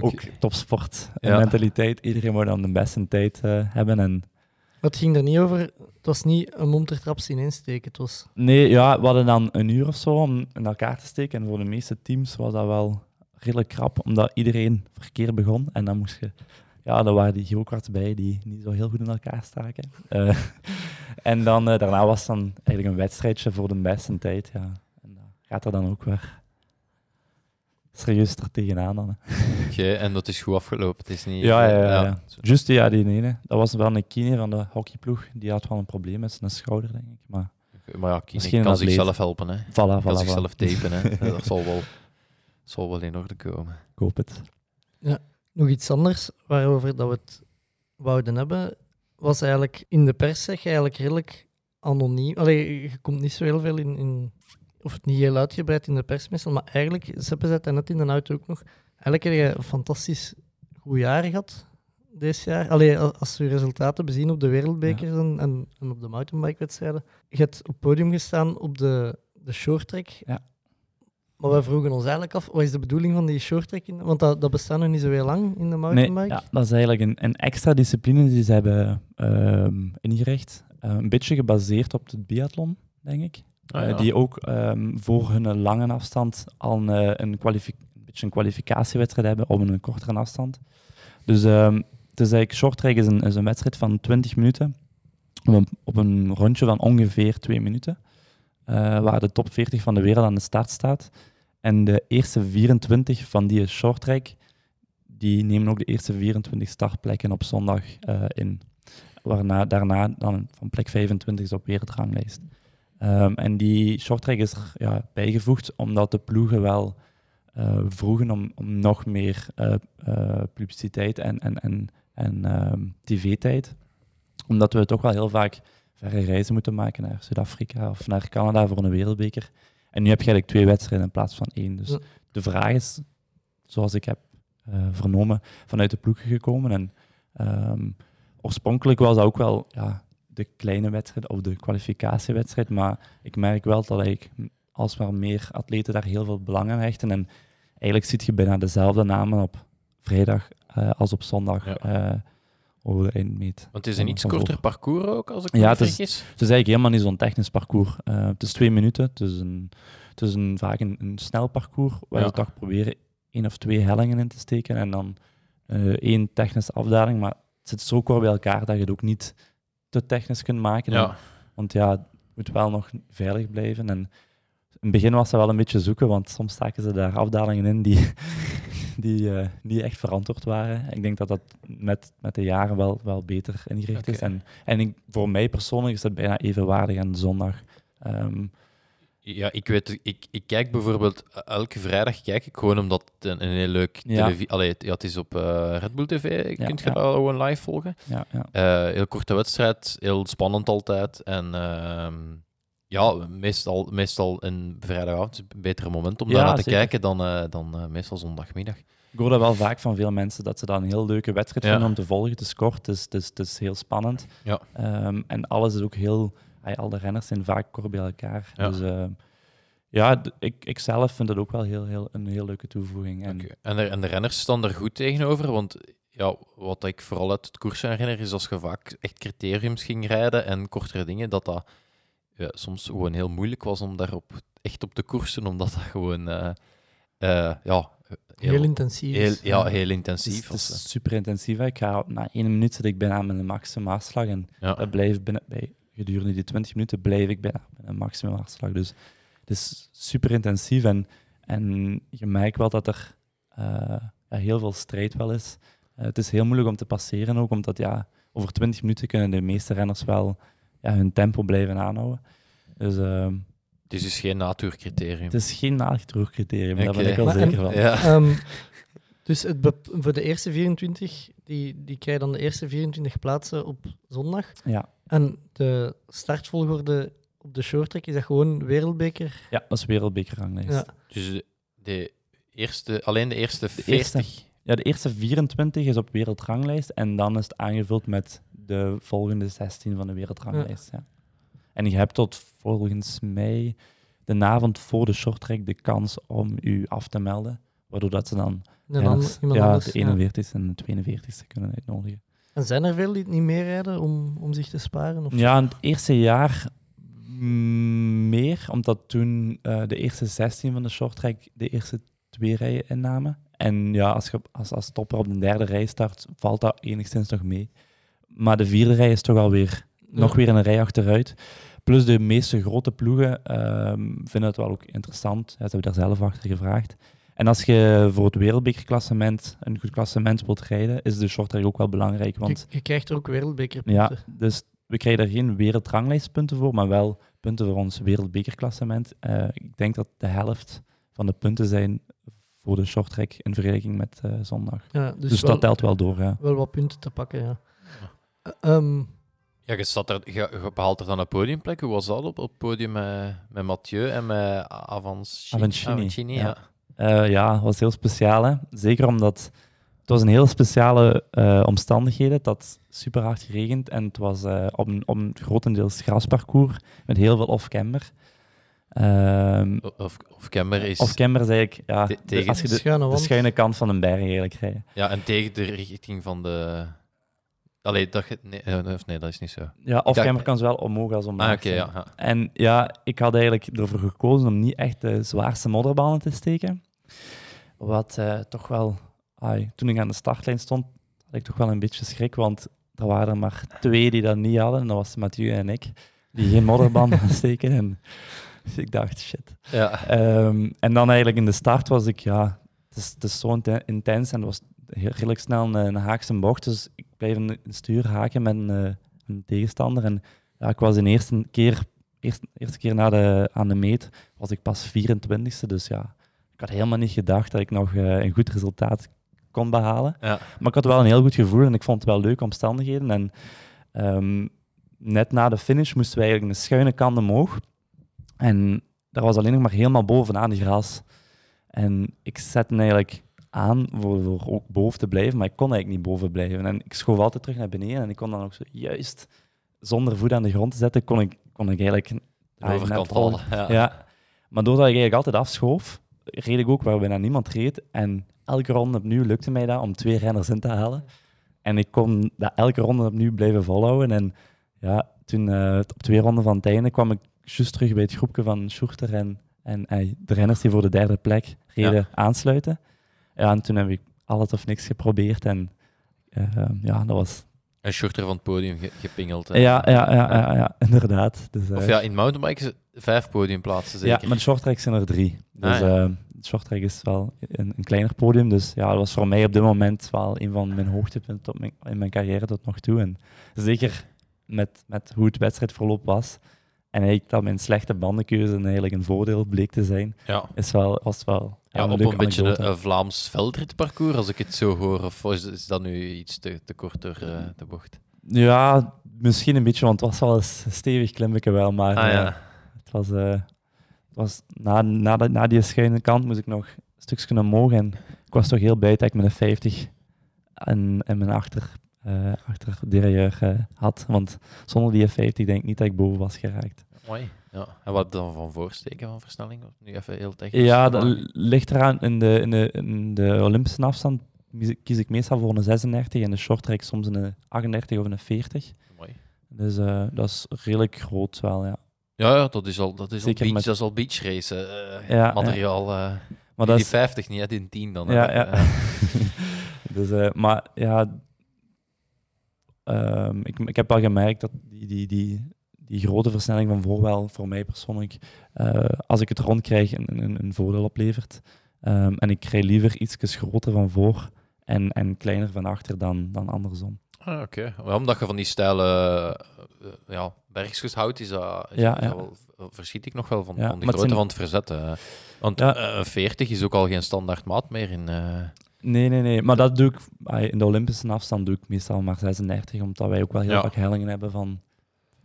Ook topsport en Ja. mentaliteit. Iedereen moet dan de beste tijd eh, hebben. En Het ging er niet over. Het was niet een montertrap zien insteken. Het was... Nee, ja, we hadden dan een uur of zo om in elkaar te steken. En voor de meeste teams was dat wel redelijk krap, omdat iedereen verkeer begon. En dan moest je... Ja, dan waren die go-karts bij die niet zo heel goed in elkaar staken. Eh, en dan, eh, daarna was het dan eigenlijk een wedstrijdje voor de beste tijd. Ja. En dat gaat er dan ook weer serieus er tegenaan. Dan. Oké, en dat is goed afgelopen. Het is niet... Ja, ja, ja, ja. ja, die ene. Dat was wel een kine van de hockeyploeg. Die had wel een probleem met zijn schouder, denk ik. Maar Maar ja, Kine Misschien kan zichzelf helpen. Hè. voilà, Kan voilà, voilà. zichzelf tapen. Hè. Dat zal wel, zal wel in orde komen. Ik hoop het. Nog iets anders waarover dat we het wouden hebben, was eigenlijk in de pers zeg je eigenlijk redelijk anoniem. Allee, je komt niet zo heel veel in, in of het niet heel uitgebreid in de pers meestal, maar eigenlijk, Seppe zei het net in de auto ook nog, eigenlijk heb je een fantastisch goed jaar gehad dit jaar. Allee, als we resultaten bezien op de wereldbekers en, en, en op de mountainbike-wedstrijden. Je hebt op het podium gestaan op de, de shorttrack. Ja. Maar wij vroegen ons eigenlijk af, wat is de bedoeling van die shorttrack? In, want dat, dat bestaat nog niet zo heel lang in de mountainbike. Nee, ja, dat is eigenlijk een, een extra discipline die ze hebben ehm, ingericht. Eh, een beetje gebaseerd op het biathlon, denk ik. Ah, Eh, ja. die ook ehm, voor hun lange afstand al een, eh, een, een beetje een kwalificatiewedstrijd hebben op een kortere afstand. Dus ehm, het is eigenlijk, shorttrack is een, is een wedstrijd van 20 minuten op een, op een rondje van ongeveer 2 minuten, waar de top 40 van de wereld aan de start staat. En de eerste 24 van die shorttrack, die nemen ook de eerste 24 startplekken op zondag eh, in. Waarna daarna dan van plek 25 is op wereldranglijst. Ehm, en die shorttrack is er ja, bijgevoegd omdat de ploegen wel eh, vroegen om, om nog meer eh, eh, publiciteit en, en, en, en ehm, tv-tijd. Omdat we toch wel heel vaak verre reizen moeten maken naar Zuid-Afrika of naar Canada voor een wereldbeker. En nu heb je eigenlijk twee wedstrijden in plaats van één. Dus de vraag is, zoals ik heb eh, vernomen, vanuit de ploegen gekomen. En ehm, oorspronkelijk was dat ook wel ja, de kleine wedstrijd of de kwalificatiewedstrijd. Maar ik merk wel dat ik alsmaar meer atleten daar heel veel belang aan hechten. En eigenlijk ziet je bijna dezelfde namen op vrijdag eh, als op zondag Ja. eh, over de eindmeet. Want het is een iets korter parcours ook, als ik me Ja, niet het is- vergis. Het is eigenlijk helemaal niet zo'n technisch parcours. Eh, het is twee minuten. Het is, een, het is een, vaak een, een snel parcours waar Ja. je toch proberen één of twee hellingen in te steken en dan eh, één technische afdaling. Maar het zit zo kort bij elkaar dat je het ook niet te technisch kunt maken. Ja. Want ja, het moet wel nog veilig blijven. En het begin was dat wel een beetje zoeken, want soms staken ze daar afdalingen in die, die eh, niet echt verantwoord waren. Ik denk dat dat met, met de jaren wel, wel beter ingericht is. En, en ik, voor mij persoonlijk is dat bijna evenwaardig aan zondag. Ehm, Ja, ik weet, ik, ik kijk bijvoorbeeld elke vrijdag kijk ik gewoon omdat het een, een heel leuk Ja. televisie. Allee, het, ja, het is op eh, Red Bull TV. Ja, Kunt je ja. dat gewoon live volgen? ja, ja. Eh, heel korte wedstrijd, heel spannend altijd. En ehm, ja, meestal, meestal een vrijdagavond is een betere moment om Ja, daar naar te zeker. kijken dan, eh, dan eh, meestal zondagmiddag. Ik hoor dat wel vaak van veel mensen, dat ze dat een heel leuke wedstrijd Ja. vinden om te volgen. Het is kort, het is, het is, het is heel spannend. Ja. Ehm, en alles is ook heel... al de renners zijn vaak kort bij elkaar. Ja. Dus ehm, ja, ik, ik zelf vind het ook wel heel, heel, een heel leuke toevoeging. En. En, de, en de renners staan er goed tegenover, want ja, wat ik vooral uit het koers herinner, is als je vaak echt criteriums ging rijden en kortere dingen, dat dat ja, soms gewoon heel moeilijk was om daarop echt op te koersen, omdat dat gewoon eh, eh, ja, Heel, intensief. heel, is. ja, heel Het is, intensief het is super intensief. hè. Ik ga, na één minuut zit ik bijna met een maximum hartslag. En Ja. dat blijft binnen, bij, gedurende die 20 minuten blijf ik bijna met een maximum hartslag. Dus het is super intensief. En, en je merkt wel dat er eh, heel veel strijd wel is. Het is heel moeilijk om te passeren ook, omdat ja, over 20 minuten kunnen de meeste renners wel ja, hun tempo blijven aanhouden. Dus ehm, Het is dus geen natuurcriterium. het is geen criterium, daar ben ik wel Maar zeker en- van. Ja. Ehm, dus het voor de eerste 24, die, die krijgen dan de eerste 24 plaatsen op zondag. Ja. En de startvolgorde op de shorttrack is dat gewoon wereldbeker. ja, dat is wereldbekerranglijst. Ja. Dus de, de eerste, alleen de eerste De eerste. 40. Ja, de eerste 24 is op wereldranglijst en dan is het aangevuld met de volgende 16 van de wereldranglijst. Ja. En je hebt tot volgens mij de avond voor de shorttrack de kans om u af te melden, waardoor dat ze dan iemand ja, anders. de ja. 41ste en de 42ste kunnen uitnodigen. En zijn er veel die het niet meer rijden om, om zich te sparen? Of Ja, in het eerste jaar meer, omdat toen eh, de eerste 16 van de shorttrack de eerste twee rijen innamen. En ja, als je als, als topper op de derde rij start, valt dat enigszins nog mee. Maar de vierde rij is toch alweer nog weer een rij achteruit. Plus de meeste grote ploegen ehm, vinden het wel ook interessant. Ja, ze hebben daar zelf achter gevraagd. En als je voor het wereldbekerklassement een goed klassement wilt rijden, is de shorttrack ook wel belangrijk. Want Je, je krijgt er ook wereldbekerpunten. ja, dus we krijgen er geen wereldranglijstpunten voor, maar wel punten voor ons wereldbekerklassement. Eh, ik denk dat de helft van de punten zijn voor de shorttrack in vergelijking met eh, zondag. Ja, dus Dus, wel, dat telt wel door, ja. wel wat punten te pakken, ja. Eh, ehm, Ja, je, zat er, je, je behaalt er dan een podiumplek. Hoe was dat op, op het podium met, met Mathieu en met Avancini? Avancini, ja. ja. Eh, ja, het was heel speciaal. Hè? Zeker omdat het was een heel speciale eh omstandigheden. Het had super hard geregend en het was eh, op, een, op een grotendeels grasparcours met heel veel off-camber. Ehm Of, of Kemmer is... off-camber is eigenlijk ja, Te- tegen- als je de, schuine de schuine kant van een berg eigenlijk rijden. Ja, en tegen de richting van de... Allee, dat, nee, eh, of nee, dat is niet zo. Ja, off-camber dacht- kan zowel omhoog als omlaag Ah, ja. ja. En ja, ik had eigenlijk ervoor gekozen om niet echt de zwaarste modderbanen te steken. Wat eh, toch wel... ai, toen ik aan de startlijn stond, had ik toch wel een beetje schrik, want er waren er maar twee die dat niet hadden. En dat was Mathieu en ik, die geen modderband gaan steken. En dus ik dacht, shit. Ja. Ehm, en dan eigenlijk in de start was ik, ja, het is, het is zo inten- intens en het was heel, redelijk snel een, een haakse bocht. Dus ik bleef een, stuur haken met een, eh, een tegenstander. En ja, ik was de eerste keer, eerst, eerste keer na de, aan de meet, was ik pas 24ste. Dus ja, ik had helemaal niet gedacht dat ik nog eh, een goed resultaat kon behalen. Ja. Maar ik had wel een heel goed gevoel en ik vond het wel leuke omstandigheden. En ehm, net na de finish moesten wij eigenlijk een schuine kant omhoog. En daar was alleen nog maar helemaal bovenaan die gras. En ik zette eigenlijk aan voor, voor ook boven te blijven, maar ik kon eigenlijk niet boven blijven. En ik schoof altijd terug naar beneden en ik kon dan ook zo juist zonder voet aan de grond te zetten, kon ik, kon ik eigenlijk... De overkant vol- vallen. Ja. ja. Maar doordat ik eigenlijk altijd afschoof, reed ik ook waar bijna niemand reed. En elke ronde opnieuw lukte mij dat om twee renners in te halen. En ik kon dat elke ronde opnieuw blijven volhouden. En ja, toen eh, op twee ronden van het einde kwam ik juist terug bij het groepje van Schurter en, en eh, de renners die voor de derde plek reden aansluiten. Ja, en toen heb ik alles of niks geprobeerd. En eh, ja, dat was... Een shorter van het podium ge- gepingeld. hè. Ja, ja, ja, ja, ja, inderdaad. Dus, eh, Of ja, in mountainbikes vijf podiumplaatsen zeker. Ja, met shorttrack zijn er drie. Dus Ah, ja. eh, de shorttrack is wel een, een kleiner podium. Dus ja, dat was voor mij op dit moment wel een van mijn hoogtepunten mijn, in mijn carrière tot nog toe. En zeker met, met hoe het wedstrijdverloop was. En eigenlijk dat mijn slechte bandenkeuze eigenlijk een voordeel bleek te zijn, Ja. is wel, was wel Ja, een op een beetje anekdote. een, een Vlaams veldritparcours, als ik het zo hoor. Of is, is dat nu iets te, te kort door eh, de bocht? Ja, misschien een beetje, want het was wel een stevig klimmetje wel. Maar Ah eh, het was, eh, het was na, na, de- na die schuine kant moest ik nog een stukje omhoog. En ik was toch heel blij dat ik een 50 en, en mijn achter, achter derailleur eh, had. Want zonder die 50 denk ik niet dat ik boven was geraakt. Mooi. Ja. En wat dan van voorsteken van versnelling? Nu even heel technisch. Ja, dat ligt eraan. In de, in, de, in de Olympische afstand kies ik meestal voor een 36 en de shorttrack soms een 38 of een 40. Mooi. Dus eh, dat is redelijk groot wel, ja. Ja, ja, dat is al, dat is al, Zeker beach, met- dat is al beachracen. eh Ja, materiaal. eh Maar die dat is, 50 niet, hè, die 10 dan. hè. Ja, ja. Eh, dus, eh, maar ja, ehm, ik, ik heb wel gemerkt dat die, die, die, die grote versnelling van voor wel voor mij persoonlijk, eh, als ik het rondkrijg, een, een, een voordeel oplevert. Ehm, en ik krijg liever iets groter van voor en, en kleiner van achter dan, dan andersom. Ah, Oké, Ja, omdat je van die stijle eh, ja, bergjes houdt, is dat, is Ja, dat ja. wel, verschiet ik nog wel van, van het grootte zijn- van het verzetten. Want Ja. eh, een 40 is ook al geen standaard maat meer in... Nee, nee, nee. Maar dat doe ik in de Olympische afstand doe ik meestal maar 36, omdat wij ook wel heel vaak hellingen hebben van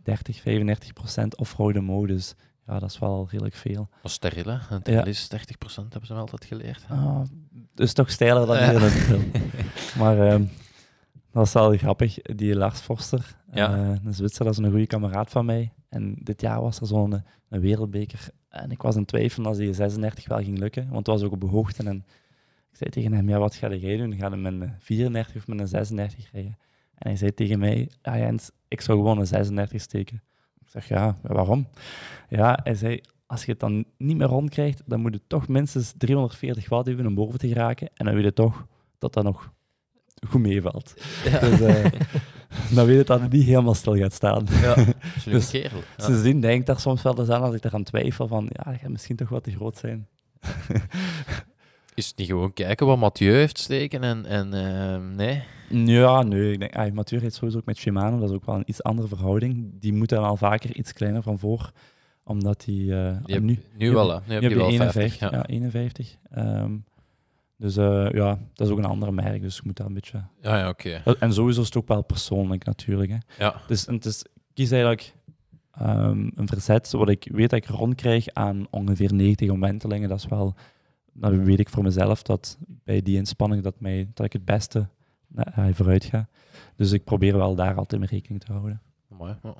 30, 35 procent off-road modus. Ja, dat is wel redelijk veel. Dat is steril, hè? Ja. is 30%, hebben ze me altijd geleerd. Ah, dus toch steiler dan hier in het film. Maar ehm, dat is wel grappig. Die Lars Forster, Ja. eh, een Zwitser, dat is een goede kameraad van mij. En dit jaar was er zo'n een, een wereldbeker. En ik was in twijfel als die 36 wel ging lukken, want het was ook op hoogte. En ik zei tegen hem, ja, wat ga jij doen? Ga je met een 34 of met een 36 rijden? En hij zei tegen mij, ja Jens, ik zou gewoon een 36 steken. Ik zeg, ja, waarom? Ja, hij zei, als je het dan niet meer rondkrijgt, dan moet je toch minstens 340 watt hebben om boven te geraken. En dan weet je toch dat dat nog goed meevalt. Dus eh, dan weet je dat het niet helemaal stil gaat staan. Ja, dus, kerel. Ja. Sindsdien denk ik daar soms wel eens aan als ik eraan twijfel van, ja, dat gaat misschien toch wat te groot zijn. Is het niet gewoon kijken wat Mathieu heeft steken en... en eh, nee? Ja, nee. Ik denk, ah, Mathieu rijdt sowieso ook met Shimano. Dat is ook wel een iets andere verhouding. Die moeten wel vaker iets kleiner van voor. Omdat die... eh, Die heb- nu, nu, wel, hè. Nu heb je wel je 50. 51. ja. Ja, 51. Ehm, dus eh, ja, dat is ook een andere merk. Dus je moet daar een beetje... Ja, ja, oké. En sowieso is het ook wel persoonlijk natuurlijk. Hè. Ja. Dus en het is, ik kies eigenlijk ehm, een verzet wat ik weet dat ik rondkrijg aan ongeveer 90 omwentelingen. Dat is wel, dan weet ik voor mezelf dat bij die inspanning dat, mij, dat ik het beste eh, vooruit ga. Dus ik probeer wel daar altijd mee rekening te houden. Mooi. ja.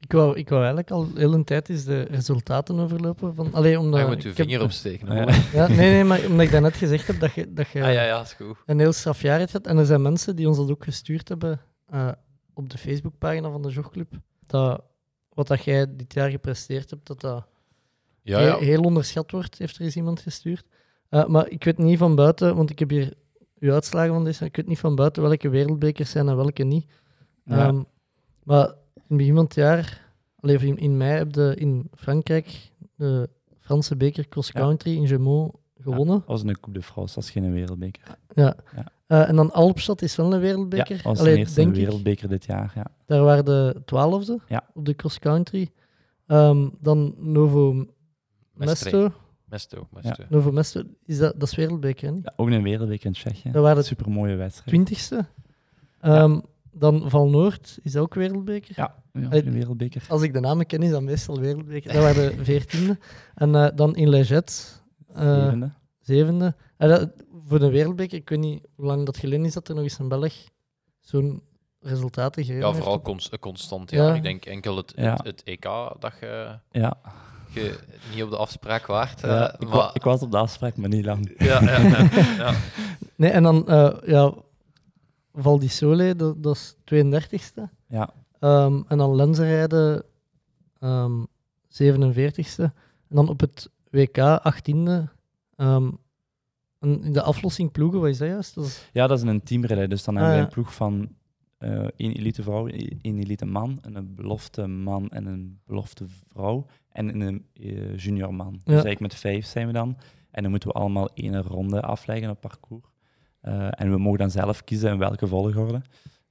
Ik wou, ik wou eigenlijk al heel een tijd eens de resultaten overlopen. Van, allee, omdat Ah, je moet je ik heb- vinger opsteken. Ja. Ja, nee, nee, maar omdat ik daarnet gezegd heb dat je, dat je Ah, ja, ja, is goed. een heel straf jaar hebt. En er zijn mensen die ons dat ook gestuurd hebben eh, op de Facebookpagina van de Jogclub. Dat wat dat jij dit jaar gepresteerd hebt, dat dat Ja, heel, ja. heel onderschat wordt, heeft er eens iemand gestuurd. Eh, maar ik weet niet van buiten, want ik heb hier uw uitslagen van deze, ik weet niet van buiten welke wereldbekers zijn en welke niet. Ja. Ehm, maar in begin van het jaar, in, in mei, heb je in Frankrijk de Franse beker cross country in Gemont gewonnen. Was een Coupe de France, dat is geen wereldbeker. Ja. Ja. Eh, en dan Alpstad is wel een Ja, wereldbeker. Allee, de eerste denk ik. wereldbeker dit jaar. Ja. Daar waren de twaalfde Ja. op de cross country. Ehm, dan Novo Mesto. Mesto, Mesto. Novo Mesto, is dat, dat is wereldbeker, hè? niet? Ja, ook een wereldbeker in Tsjechië. Dat waren de Super mooie wedstrijd. twintigste. Ehm, Dan Val Noord is dat ook wereldbeker. Ja, ja een wereldbeker. Als ik de namen ken, is dat meestal wereldbeker. Dat waren de veertiende. En eh, dan in Leget, eh, Zevende. zevende. En dat- voor de wereldbeker, ik weet niet hoe lang dat geleden is dat er nog eens een Belg zo'n resultaten gereden Ja, heeft. vooral cons- constant. Ja. Ja. Ik denk enkel het, Ja. het, het EK dat je, Ja, je niet op de afspraak waart. ja eh, ik, maar, wa- ik was op de afspraak, maar niet lang. ja, ja, ja, ja. Nee, en dan uh, ja, Val di Sole, dat, dat is 32e. Ja, Ehm, en dan lenzenrijden, ehm 47e. En dan op het WK 18e. ehm, en in de aflossing ploegen, wat is dat juist? Dat is, ja dat is een teamrelay. Dus dan Ah, hebben we ja. een ploeg van eh één elite vrouw, één elite man, en een belofte man en een belofte vrouw. En een eh, junior man. Dus eigenlijk met vijf zijn we dan. En dan moeten we allemaal één ronde afleggen op parcours. Eh, en we mogen dan zelf kiezen in welke volgorde.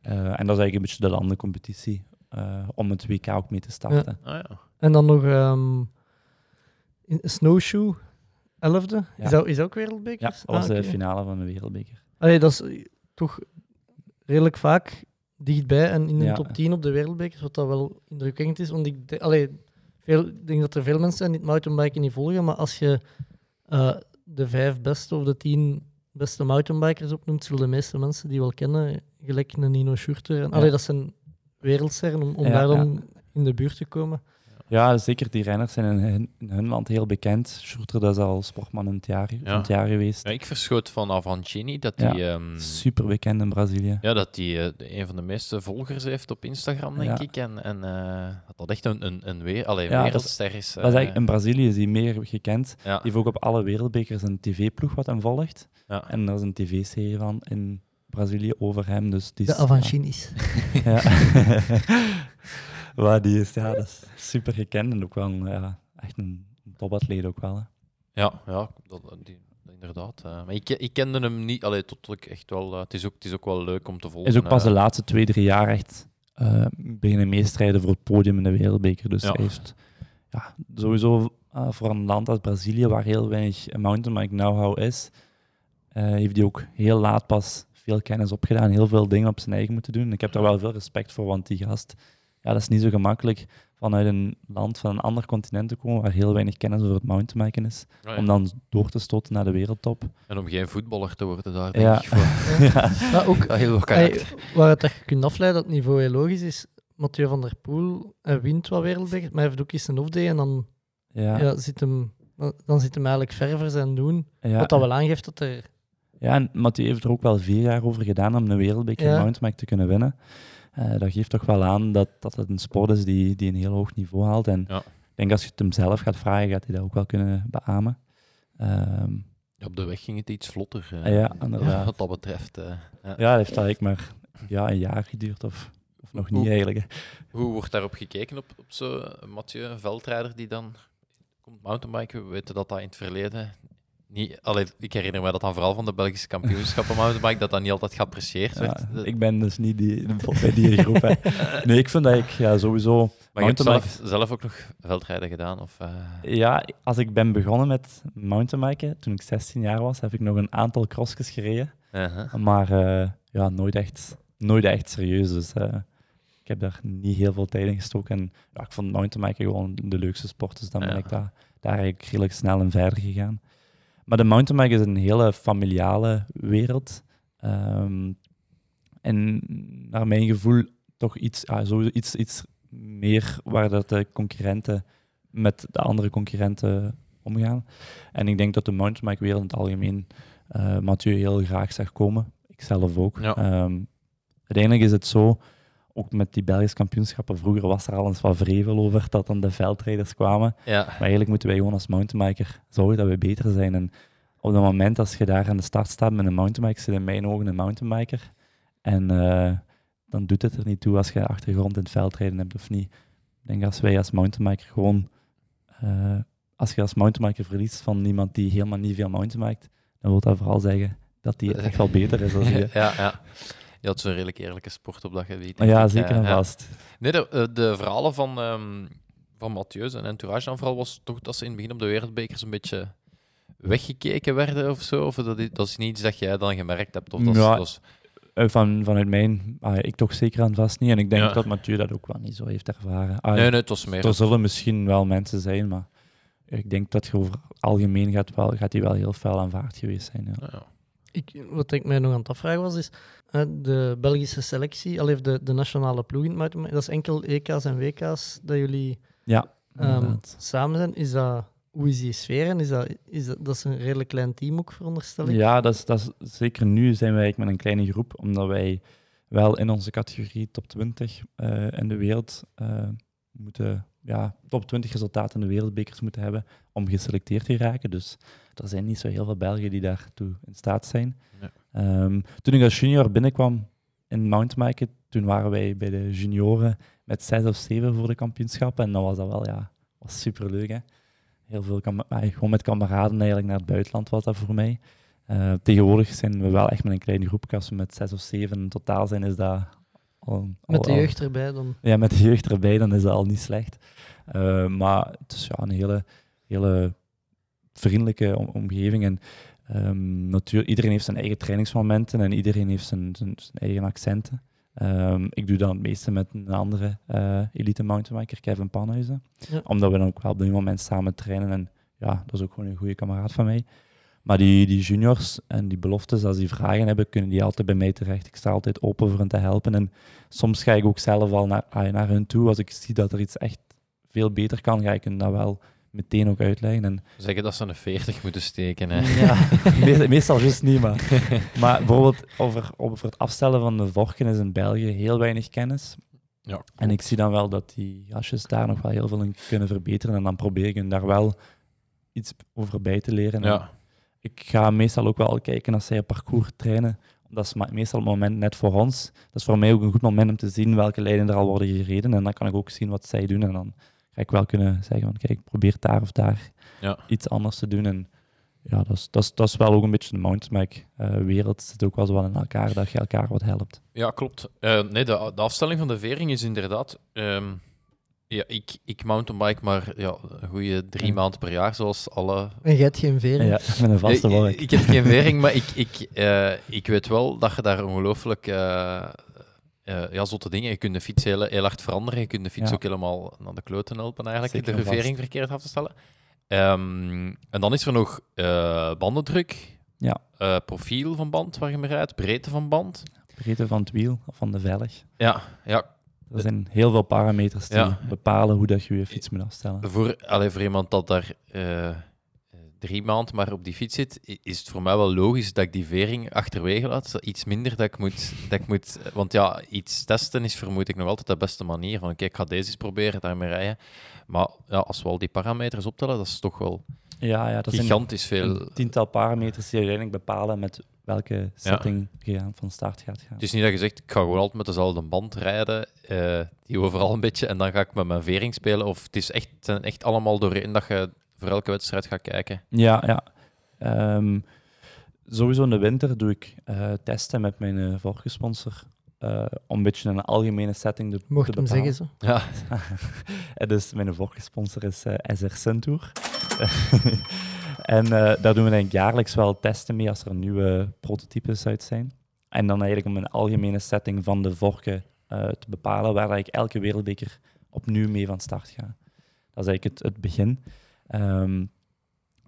Eh, en dat is eigenlijk een beetje de landencompetitie eh, om het WK ook mee te starten. Ah, ja. en dan nog ehm, in Snowshoe, 11e. Ja. Is, dat, is dat ook wereldbeker? Ja, dat was Ah, de finale van de wereldbeker. Allee, dat is toch redelijk vaak dichtbij en in de Ja. top 10 op de wereldbekers, wat dat wel indrukwekkend is. Want ik, de- allee, veel, ik denk dat er veel mensen zijn die het mountainbiken niet volgen, maar als je eh, de vijf beste of de tien beste mountainbikers opnoemt, zullen de meeste mensen die wel kennen, gelijk een Nino Schurter. En, Ja. allee, dat zijn wereldsterren om, om daar dan in de buurt te komen. Ja, zeker. Die renners zijn in hun, in hun land heel bekend. Schurter dat is al sportman in het jaar, van het jaar geweest. Ja, ik verschoot van Avancini dat Ja. hij ehm, Super bekend in Brazilië. ja, dat die, eh, een van de meeste volgers heeft op Instagram, denk Ja. ik. En, en eh, dat dat echt een, een, een weer, allee, Ja, dat is- wereldster is. Dat is eigenlijk, eh, in Brazilië is hij meer gekend. ja. Die heeft ook op alle wereldbekers een tv-ploeg wat hem volgt. Ja. En er is een tv-serie van in Brazilië over hem. Dus die is, De Avancinis. Ja. maar die is, ja, dat is super gekend en ook wel een, ja, echt een topatleet ook wel. Hè. Ja, ja dat, die, inderdaad. eh, maar ik, ik kende hem niet, allee, tot ik echt wel. eh, het, is ook, het is ook wel leuk om te volgen. is ook pas de eh. laatste twee, drie jaar echt beginnen meestrijden voor het podium in de wereldbeker. Dus Ja. hij heeft ja, sowieso voor een land als Brazilië, waar heel weinig mountainbike know-how is, eh, heeft hij ook heel laat pas veel kennis opgedaan, heel veel dingen op zijn eigen moeten doen. Ik heb daar wel veel respect voor, want die gast, ja, dat is niet zo gemakkelijk vanuit een land van een ander continent te komen waar heel weinig kennis over het mountainbiken is, Ah, ja. om dan door te stoten naar de wereldtop. En om geen voetballer te worden daar, denk Ja. ik. Voor. ja. Ook Ja, heel Hey, waar het dat je kunt afleiden dat het niveau heel logisch is, Mathieu van der Poel hij wint wat wereldbeker, maar hij heeft ook eens een off-day en dan, Ja. ja. zit hem, dan, zit hem eigenlijk ver voor zijn doen. Ja. Wat dat wel aangeeft dat er... Ja, en Mathieu heeft er ook wel vier jaar over gedaan om een wereldbeker Ja. mountainbike te kunnen winnen. Eh, dat geeft toch wel aan dat, dat het een sport is die, die een heel hoog niveau haalt. En Ja. ik denk als je het hem zelf gaat vragen, gaat hij dat ook wel kunnen beamen. Ehm, Op de weg ging het iets vlotter. eh, ja, inderdaad. Wat dat betreft. eh, ja. ja, dat heeft eigenlijk maar ja, een jaar geduurd, of, of nog niet eigenlijk. hè. Hoe wordt daarop gekeken op, op zo'n Mathieu, een veldrijder die dan komt mountainbiken? We weten dat dat in het verleden niet... Allee, ik herinner me dat dan vooral van de Belgische kampioenschappen mountainbike, dat dat niet altijd geapprecieerd. Ja, De- ik ben dus niet die, bij die groep. Hè. Nee, ik vind dat ik ja, sowieso maar je hebt zelf, zelf ook nog veldrijden gedaan? Of, eh, Ja, als ik ben begonnen met mountainbiken, toen ik 16 jaar was, heb ik nog een aantal crossjes gereden. uh-huh. Maar eh, ja, nooit echt, nooit echt serieus. Dus eh, ik heb daar niet heel veel tijd in gestoken. En ja, ik vond mountainbiken gewoon de leukste sport. Dus dan ben ik daar, daar eigenlijk redelijk snel in verder gegaan. Maar de mountainbike is een hele familiale wereld. Ehm, en naar mijn gevoel toch iets, ah, sowieso iets, iets meer waar dat de concurrenten met de andere concurrenten omgaan. En ik denk dat de mountainbike wereld in het algemeen Mathieu heel graag zag komen. Ik zelf ook. Ja. Ehm, uiteindelijk is het zo, ook met die Belgische kampioenschappen, vroeger was er al eens wat vrevel over dat dan de veldrijders kwamen. Ja, Maar eigenlijk moeten wij gewoon als mountainbiker zorgen dat we beter zijn. En op het moment als je daar aan de start staat met een mountainbike, zit in mijn ogen een mountainbiker. En eh, dan doet het er niet toe als je achtergrond in het veldrijden hebt of niet. Ik denk als wij als mountainbiker gewoon... eh, als je als mountainbiker verliest van iemand die helemaal niet veel mountainbiked, dan wil dat vooral zeggen dat die echt wel beter is dan je. ja, ja. Je had zo'n redelijk eerlijke sport op dat gebied. Maar denk ja, zeker en ja. vast. Nee, de, eh, de verhalen van, ehm van Mathieu en entourage dan vooral was toch dat ze in het begin op de wereldbekers een beetje weggekeken werden of zo? Of dat, is- dat is niet iets dat jij dan gemerkt hebt? Of dat is- Ja, dat is- Eh, Van, vanuit mijn... ah, ik toch zeker aan vast niet. En ik denk Ja. dat Mathieu dat ook wel niet zo heeft ervaren. Ah, nee, nee, het was meer... Er zullen misschien wel mensen zijn, maar ik denk dat je over algemeen gaat, wel, gaat die wel heel fel aanvaard geweest zijn. Ja. Ik, wat ik mij nog aan het afvragen was, is de Belgische selectie, al heeft de, de nationale ploeg in het dat is enkel EK's en WK's dat jullie Ja, ehm, samen zijn. Is dat, hoe is die sfeer? En is dat, is dat, dat is een redelijk klein team ook, veronderstel ik? Ja, dat is, dat is, zeker nu zijn wij met een kleine groep, omdat wij wel in onze categorie top 20 eh, in de wereld eh, moeten, ja, top 20 resultaten in de wereldbekers moeten hebben om geselecteerd te raken. Dus er zijn niet zo heel veel Belgen die daartoe in staat zijn. Ja. Ehm, toen ik als junior binnenkwam in mountainbiken, toen waren wij bij de junioren met zes of zeven voor de kampioenschappen. En dan was dat wel, ja, was superleuk. Hè? Heel veel ah, gewoon met kameraden eigenlijk naar het buitenland was dat voor mij. Eh, tegenwoordig zijn we wel echt met een kleine groep. Als we met zes of zeven in totaal zijn, is dat al, al- Met de jeugd erbij dan. ja, met de jeugd erbij, dan is dat al niet slecht. Eh, maar het is ja, een hele, hele vriendelijke om- omgeving. En ehm, natuurlijk, iedereen heeft zijn eigen trainingsmomenten en iedereen heeft zijn, zijn, zijn eigen accenten. Ehm, ik doe dan het meeste met een andere eh, elite mountainbiker, Kevin Panhuizen. Ja. Omdat we dan ook wel op dit moment samen trainen. En ja, dat is ook gewoon een goede kameraad van mij. Maar die, die juniors en die beloftes, als die vragen hebben, kunnen die altijd bij mij terecht. Ik sta altijd open voor hen te helpen. En soms ga ik ook zelf al naar, naar hun toe. Als ik zie dat er iets echt veel beter kan, ga ik hen dat wel meteen ook uitleggen. En Zeggen dat ze een 40 moeten steken. Hè. ja, meestal, juist niet, maar. Maar bijvoorbeeld over, over het afstellen van de vorken is in België heel weinig kennis. Ja, En ik zie dan wel dat die gastjes daar nog wel heel veel in kunnen verbeteren. En dan probeer ik hen daar wel iets over bij te leren. En ja. Ik ga meestal ook wel kijken als zij een parcours trainen. Dat is meestal het moment net voor ons. Dat is voor mij ook een goed moment om te zien welke lijnen er al worden gereden. En dan kan ik ook zien wat zij doen. En dan ga ik wel kunnen zeggen van kijk, probeer daar of daar Ja. iets anders te doen. En ja, dat is, dat, is, dat is wel ook een beetje de mountainbike-wereld. zit ook wel zo wel in elkaar, dat je elkaar wat helpt. Ja, klopt. Eh, nee, de, de afstelling van de vering is inderdaad... ehm, ja, ik, ik mountainbike maar ja, een goede drie Ja. maanden per jaar, zoals alle En jij hebt geen vering. Ja, met een vaste vork. ik, ik heb geen vering, maar ik, ik, eh, ik weet wel dat je daar ongelooflijk... eh eh, ja, zotte dingen. Je kunt de fiets heel, heel hard veranderen. Je kunt de fiets Ja. ook helemaal naar de kloten helpen, eigenlijk. Zeker de en vast. vering verkeerd af te stellen. Ehm, en dan is er nog eh, bandendruk. Ja. eh, profiel van band waar je mee rijdt. Breedte van band. Breedte van het wiel of van de velg. Ja, ja Er zijn heel veel parameters die Ja. bepalen hoe dat je je fiets moet afstellen. Voor, allee, voor iemand dat daar eh, eh, drie maanden maar op die fiets zit, is het voor mij wel logisch dat ik die vering achterwege laat. Iets minder dat ik moet... Dat ik moet want ja, iets testen is vermoed ik nog altijd de beste manier. Van oké, ik ga deze eens proberen, daarmee rijden. Maar ja, als we al die parameters optellen, dat is toch wel Ja, ja dat zijn gigantisch veel. een tiental parameters die uiteindelijk bepalen met welke setting je van start gaat gaan. Het is niet dat je zegt, ik ga gewoon altijd met dezelfde band rijden, eh, die overal een beetje, en dan ga ik met mijn vering spelen. Of het, is echt, het zijn echt allemaal doorheen dat je voor elke wedstrijd gaat kijken. Ja, ja. Ehm, sowieso in de winter doe ik eh, testen met mijn uh, vorige sponsor. eh, om een beetje een algemene setting te, Mocht te hem zeggen zo. Ja, En dus mijn vorige sponsor is eh, SR Suntour. en eh, daar doen we eigenlijk jaarlijks wel testen mee als er nieuwe prototypes uit zijn. En dan eigenlijk om een algemene setting van de vorken eh, te bepalen, waar ik elke wereldbeker opnieuw mee van start ga. Dat is eigenlijk het, het begin. Ehm,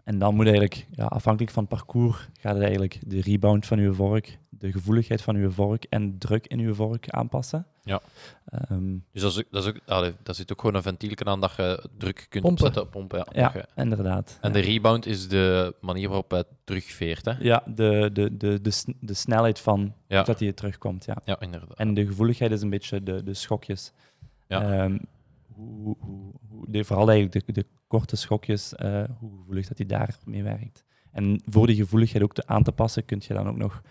en dan moet eigenlijk, ja, afhankelijk van het parcours, gaat het eigenlijk de rebound van uw vork, de gevoeligheid van uw vork en druk in uw vork aanpassen. Ja. Ehm, dus dat, is ook, dat, is ook, allee, daar zit ook gewoon een ventielje aan dat je druk kunt Pompen. opzetten, pompen. Ja. ja, Dat je- inderdaad. En Ja. de rebound is de manier waarop hij terugveert. Hè? Ja, de, de, de, de, de snelheid van Ja. dat hij terugkomt. Ja. Ja, inderdaad. En de gevoeligheid is een beetje de, de schokjes. Ja. Ehm, hoe, hoe, hoe, de, vooral eigenlijk de, de korte schokjes, eh, hoe gevoelig dat hij daarmee werkt. En voor die gevoeligheid ook te aan te passen, kun je dan ook nog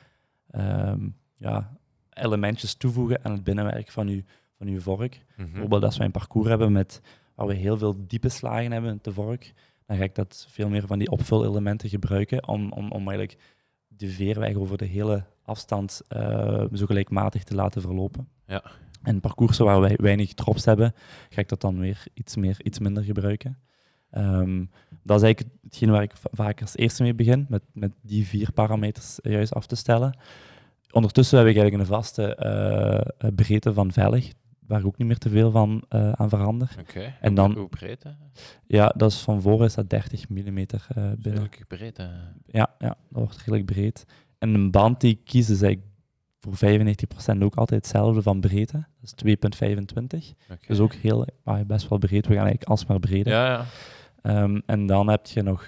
ehm, ja, elementjes toevoegen aan het binnenwerk van je, van uw vork. Mhm. Bijvoorbeeld als wij een parcours hebben met, waar we heel veel diepe slagen hebben te vork, dan ga ik dat veel meer van die opvulelementen gebruiken om, om, om eigenlijk de veerweg over de hele afstand eh, zo gelijkmatig te laten verlopen. Ja. En parcoursen waar wij weinig drops hebben, ga ik dat dan weer iets, meer, iets minder gebruiken. Ehm, dat is eigenlijk hetgeen waar ik va- vaak als eerste mee begin, met, met die vier parameters juist af te stellen. Ondertussen heb ik eigenlijk een vaste eh, breedte van velg, waar ik ook niet meer te veel van eh, aan verander. Oké. En dan- Hoe breed, hè? Ja, dat is van voren is dat 30 mm binnen. Redelijk breed, hè? Ja, ja, dat wordt redelijk breed. En een band die ik kies is eigenlijk voor 95% ook altijd hetzelfde van breedte. Dat is 2,25. Oké. Dus ook heel, ah, best wel breed. We gaan eigenlijk alsmaar breder. Ja, ja. Ehm, en dan heb je nog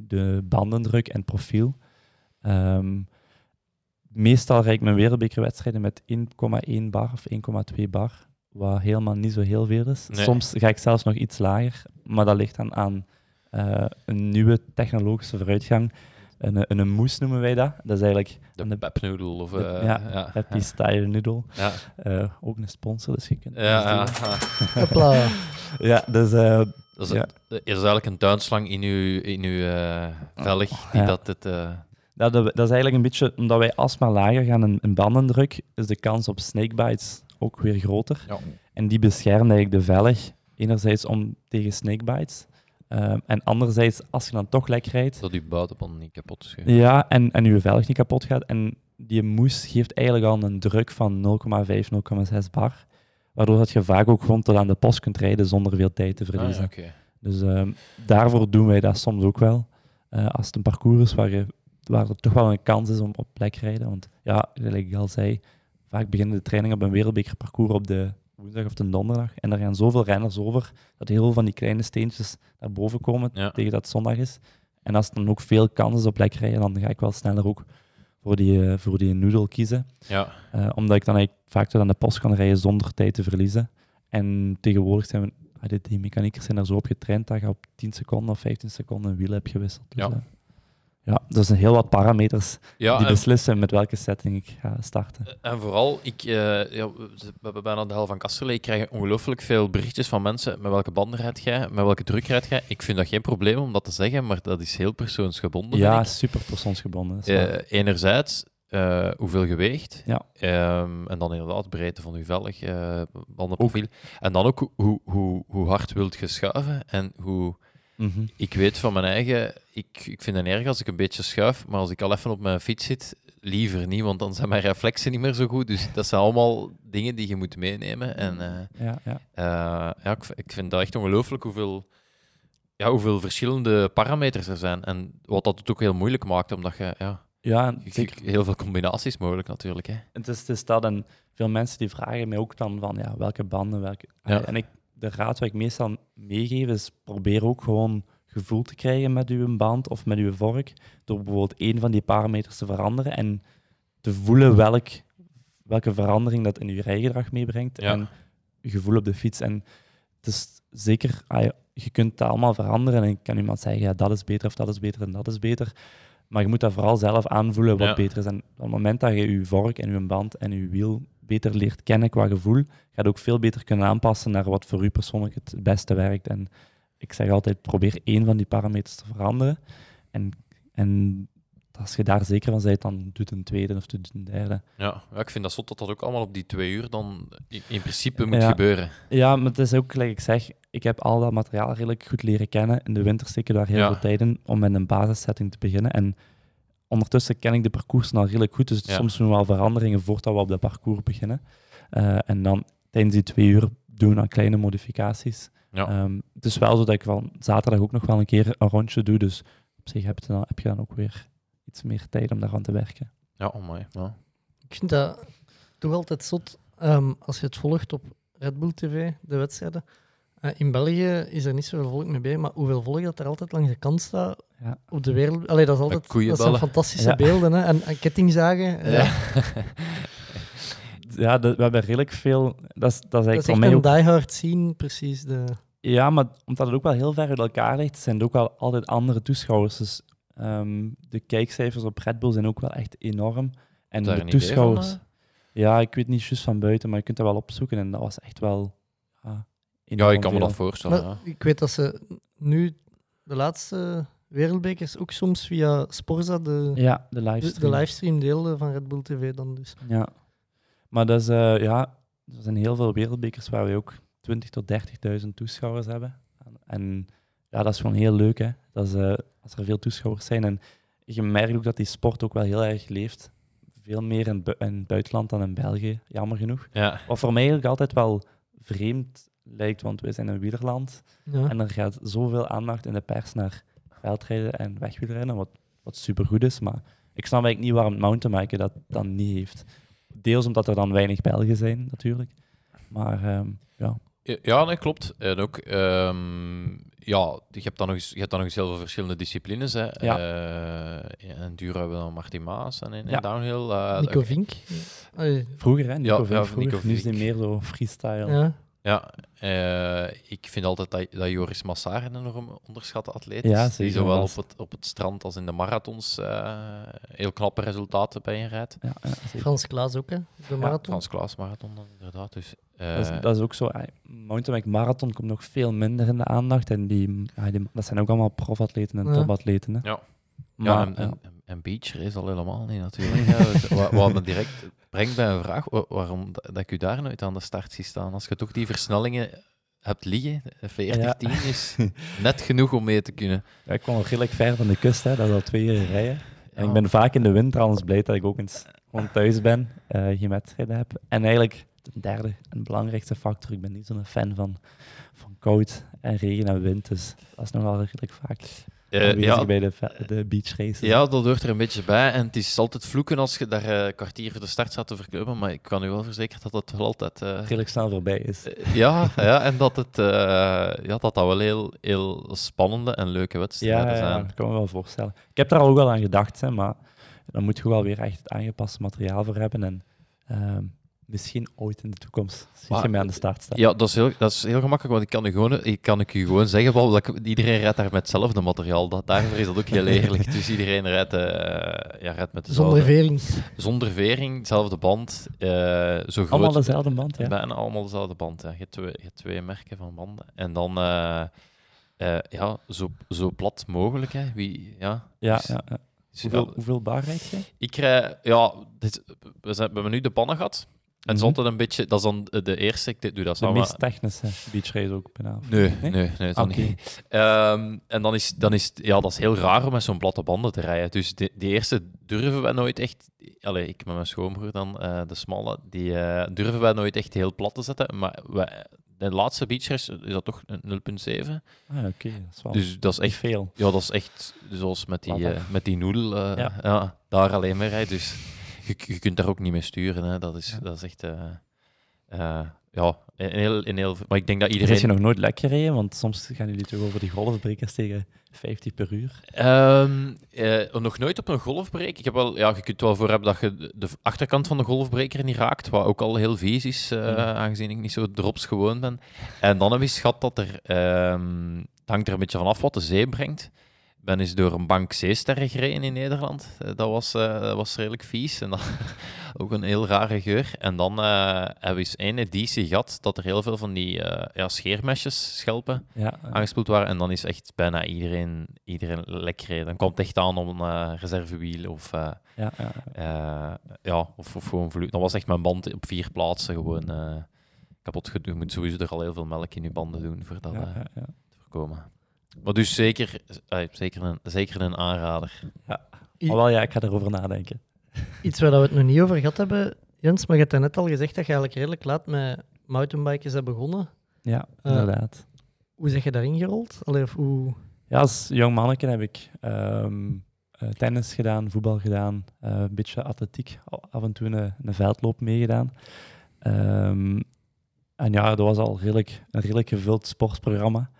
de bandendruk en profiel. Ehm, meestal rijd ik mijn wereldbekerwedstrijden met 1,1 bar of 1,2 bar, wat helemaal niet zo heel veel is. Nee. Soms ga ik zelfs nog iets lager, maar dat ligt dan aan eh, een nieuwe technologische vooruitgang. Een, een, een moes noemen wij dat. Dat is eigenlijk De, een pepnoodle of... de- eh, ja, ja, Happy Style Noodle. ja. Eh, ook een sponsor, dus je kunt Ja, ja, ja. Dus eh, Dat is, Ja. er is eigenlijk een tuinslang in uw, in uw eh, velg die Ja. dat het... eh, dat, dat is eigenlijk een beetje, omdat wij alsmaar lager gaan in, in bandendruk, is de kans op snakebites ook weer groter. Ja. En die beschermt eigenlijk de velg, enerzijds om tegen snakebites, ehm, en anderzijds, als je dan toch lek rijdt, dat uw buitenband niet kapot is. ja, en, en je velg niet kapot gaat, en die moes geeft eigenlijk al een druk van 0,5, 0,6 bar, waardoor dat je vaak ook gewoon tot aan de post kunt rijden zonder veel tijd te Ah, ja, verliezen. Dus ehm, daarvoor doen wij dat soms ook wel. Eh, als het een parcours is waar, je, waar er toch wel een kans is om op plek te rijden. Want ja, gelijk ik al zei, vaak beginnen de trainingen op een wereldbekerparcours op de woensdag of de donderdag. En daar gaan zoveel renners over, dat heel veel van die kleine steentjes naar boven komen Ja. tegen dat het zondag is. En als er dan ook veel kans is op plek rijden, dan ga ik wel sneller ook voor die, eh, voor die noodle kiezen. Ja, Eh, omdat ik dan eigenlijk vaak tot aan de post kan rijden zonder tijd te verliezen. En tegenwoordig zijn we, ah, die, mechaniekers zijn er zo op getraind dat je op 10 seconden of 15 seconden een wiel hebt gewisseld. Dus, Ja. Ja, er zijn heel wat parameters Ja, die en, beslissen met welke setting ik ga starten. en vooral, ik, eh, ja, we hebben bijna de helft van Kasterlee. Ik krijg ongelooflijk veel berichtjes van mensen. Met welke banden rijd jij? Met welke druk rijd jij? Ik vind dat geen probleem om dat te zeggen, maar dat is heel persoonsgebonden. Ja, super persoonsgebonden. dat. Eh, enerzijds, eh, hoeveel geweegt. Ja. Ehm, en dan inderdaad breedte van uw velg, bandenprofiel. En dan ook hoe, hoe, hoe hard wilt je schuiven en hoe... Mhm. Ik weet van mijn eigen, ik, ik vind het erg als ik een beetje schuif, maar als ik al even op mijn fiets zit, liever niet, want dan zijn mijn reflexen niet meer zo goed. Dus dat zijn allemaal dingen die je moet meenemen. En eh, Ja, ja. eh, ja, ik, ik vind dat echt ongelooflijk hoeveel, ja, hoeveel verschillende parameters er zijn. En wat dat het ook heel moeilijk maakt, omdat je, ja, ja en je- zeker. heel veel combinaties mogelijk natuurlijk. Hè. Het is, het is dat en veel mensen die vragen mij ook dan van ja, welke banden, welke... Ja. En ik, de raad wat ik meestal meegeef is probeer ook gewoon gevoel te krijgen met uw band of met uw vork, door bijvoorbeeld één van die parameters te veranderen en te voelen welk, welke verandering dat in uw rijgedrag meebrengt Ja. en je gevoel op de fiets. En het is zeker, ah je kunt het allemaal veranderen en ik kan iemand zeggen, ja, dat is beter of dat is beter en dat is beter. Maar je moet dat vooral zelf aanvoelen wat Ja. beter is. En op het moment dat je je vork en je band en je wiel beter leert kennen qua gevoel, ga je ook veel beter kunnen aanpassen naar wat voor u persoonlijk het beste werkt. En ik zeg altijd, probeer één van die parameters te veranderen. En, en als je daar zeker van bent, dan doet een tweede of doet een derde. Ja, ja, ik vind dat zot dat dat ook allemaal op die twee uur dan in, in principe moet Ja. gebeuren. gebeuren. Ja, maar het is ook, gelijk ik zeg, ik heb al dat materiaal redelijk goed leren kennen. In de winter steken daar heel Ja. veel tijd in om met een basissetting te beginnen. En ondertussen ken ik de parcours al redelijk goed, dus Ja. soms doen we wel veranderingen voordat we op de parcours beginnen. Eh, en dan tijdens die twee uur doen we dan kleine modificaties. Ja. Ehm, het is wel zo dat ik van zaterdag ook nog wel een keer een rondje doe, dus op zich heb je dan, heb je dan ook weer iets meer tijd om daaraan te werken. Ja, oh ja. Ik vind dat toch altijd zot ehm, als je het volgt op Red Bull TV, de wedstrijden. In België is er niet zoveel volk mee bij, maar hoeveel volk dat er altijd langs de kant staat Ja. op de wereld. Allee, dat, is altijd, dat zijn fantastische Ja. beelden. Hè? En, en kettingzagen. Ja. We hebben redelijk veel... Dat is, dat is Dat eigenlijk is voor echt mij een ook diehard scene, precies. De... Ja, maar omdat het ook wel heel ver uit elkaar ligt, zijn er ook wel altijd andere toeschouwers. Dus ehm, de kijkcijfers op Red Bull zijn ook wel echt enorm. En de van, toeschouwers... eh? ja, ik weet niet juist van buiten, maar je kunt dat wel opzoeken. En dat was echt wel... Ja, Ja, ik kan me dat voorstellen. Maar ja. ik weet dat ze nu de laatste wereldbekers ook soms via Sporza de, Ja, de livestream. de livestream deelden van Red Bull TV dan dus. Ja. Maar dat is, eh, ja, er zijn heel veel wereldbekers waar we ook 20.000 tot 30.000 toeschouwers hebben. En, ja, dat is gewoon heel leuk, hè. Dat is, eh, als er veel toeschouwers zijn. En je merkt ook dat die sport ook wel heel erg leeft. Veel meer in, bu- in het buitenland dan in België, jammer genoeg. Ja. Wat voor mij eigenlijk altijd wel vreemd lijkt, want wij zijn een wielerland. Ja. En er gaat zoveel aandacht in de pers naar veldrijden en wegwielrennen, wat, wat supergoed is. Maar ik snap eigenlijk niet waarom het mountainbiken dat dan niet heeft. Deels omdat er dan weinig Belgen zijn, natuurlijk. Maar ehm, ja, Ja, nee, klopt. En ook, ehm, ja, je hebt dan nog eens, je hebt dan nog eens heel veel verschillende disciplines. Hè. Ja. Eh, in enduro hebben we dan Martin Maas en in, in Ja. downhill. eh, Nico Vink. Vroeger, hè? Nico Ja, Vink ja, vroeger. Nico Nu is hij Vink. meer zo freestyle. ja. Ja, eh, ik vind altijd dat, dat Joris Massaar een enorm onderschatte atleet Ja, is. Die zowel wel. op het, op het strand als in de marathons eh, heel knappe resultaten bijeenrijdt. Ja, ja, zeker. Frans Klaas ook, hè? De marathon. Frans Klaas marathon inderdaad. Dus, eh, Dat is, dat is ook zo. Mountainbike marathon komt nog veel minder in de aandacht. En die, ja, die- dat zijn ook allemaal profatleten en Ja. topatleten. Hè. Ja. Maar, ja, en, en, en, en beach race al helemaal niet natuurlijk. Ja, dus wat, wat me direct brengt bij een vraag, wa- waarom dat ik u daar nooit aan de start zie staan. Als je toch die versnellingen hebt liggen, 40-10 is net genoeg om mee te kunnen. Ja, ik kwam nog redelijk ver van de kust, hè. dat is al twee uur rijden. En ik ben vaak in de winter anders blij dat ik ook eens gewoon thuis ben, eh, geen wedstrijden heb. En eigenlijk, de derde en belangrijkste factor, ik ben niet zo'n fan van, van koud en regen en wind. Dus dat is nogal redelijk vaak Eh, ja, bij de, de beach ja, dat hoort er een beetje bij. En het is altijd vloeken als je daar eh, een kwartier voor de start staat te verkopen. Maar ik kan u wel verzekeren dat het wel altijd... eh, redelijk snel voorbij is. eh, ja, ja, en dat het eh, ja, dat dat wel heel, heel spannende en leuke Ja, wedstrijden ja, zijn. dat kan me wel voorstellen. Ik heb daar al ook wel aan gedacht, hè, maar dan moet je wel weer echt het aangepaste materiaal voor hebben. En ehm, misschien ooit in de toekomst, Maar- je mij aan de start staat. Ja, dat is, heel, dat is heel gemakkelijk, want ik kan, u gewoon, ik kan ik u gewoon zeggen, dat ik- iedereen rijdt daar met hetzelfde materiaal. Dat, daarvoor is dat ook heel eerlijk. Dus iedereen rijdt, eh, ja, rijdt met dezelfde... Zonder vering. Zonder vering, dezelfde band. eh, zo groot, Allemaal dezelfde band, ja. Bijna allemaal dezelfde band. Ja. Je, hebt twee, je hebt twee merken van banden. En dan eh, eh, ja, zo, zo plat mogelijk. Hè. Wie, ja. Ja, Dus- ja, ja. dus Hoeveel, ja, hoeveel bar rijd jij? ik rij, ja, dit, we, zijn, we hebben nu de pannen gehad. En Mhm. altijd een beetje, dat is dan de eerste, ik doe dat De meest technische beachrace ook bijna. Nee, Nee? nee, nee, dat niet. Ehm, en dan is, dan is ja, dat is heel raar om met zo'n platte banden te rijden. Dus die, die eerste durven wij nooit echt... Allee, ik met mijn schoonbroer dan, eh, de smalle, die eh, durven wij nooit echt heel plat te zetten. Maar de laatste beachrace is dat toch een 0,7. Ah, oké. Dat is wel Dus dat is echt veel. Ja, dat is echt zoals met die, eh, met die noedel. Ja. ja. daar alleen mee rijden. Dus je, je kunt daar ook niet mee sturen. Hè. Dat, is, Ja. dat is echt... eh, eh, ja, een heel, een heel... Maar ik denk dat Iedereen... iedereen... je nog nooit lekker gereden? Want soms gaan jullie toch over die golfbrekers tegen 50 per uur. Ehm, eh, nog nooit op een golfbreker. Ik heb wel, ja, je kunt wel voor hebben dat je de- achterkant van de golfbreker niet raakt, wat ook al heel vies is, Ja. aangezien ik niet zo drops gewoon ben. En dan heb ik schat dat er, ehm, het hangt er een beetje vanaf wat de zee brengt. Ben eens door een bank zeesterren gereden in Nederland. Eh, dat, was, eh, dat was redelijk vies en dat, ook een heel rare geur. En dan eh hebben we eens één editie gehad dat er heel veel van die ja, scheermesjes, schelpen, Ja, aangespoeld waren. En dan is echt bijna iedereen, iedereen lekker rijden. Dan komt het echt aan om een reservewiel of, ja, ja. ja, of, of gewoon vloed. Dan was echt mijn band op vier plaatsen gewoon kapot gedoe. Je moet sowieso er al heel veel melk in je banden doen voor dat te voorkomen. Maar dus zeker, eh, zeker, een, zeker een aanrader. I- Maar wel, ja, ik ga erover nadenken. Iets waar we het nog niet over gehad hebben, Jens, maar je hebt net al gezegd dat je eigenlijk redelijk laat met mountainbikers hebt begonnen. Ja, Eh, inderdaad. Hoe zeg je daarin gerold? Allee, of hoe... Ja, als jong manneke heb ik ehm, eh, tennis gedaan, voetbal gedaan, eh, een beetje atletiek, af en toe een, een veldloop meegedaan. Ehm, en ja, dat was al redelijk, een redelijk gevuld sportprogramma.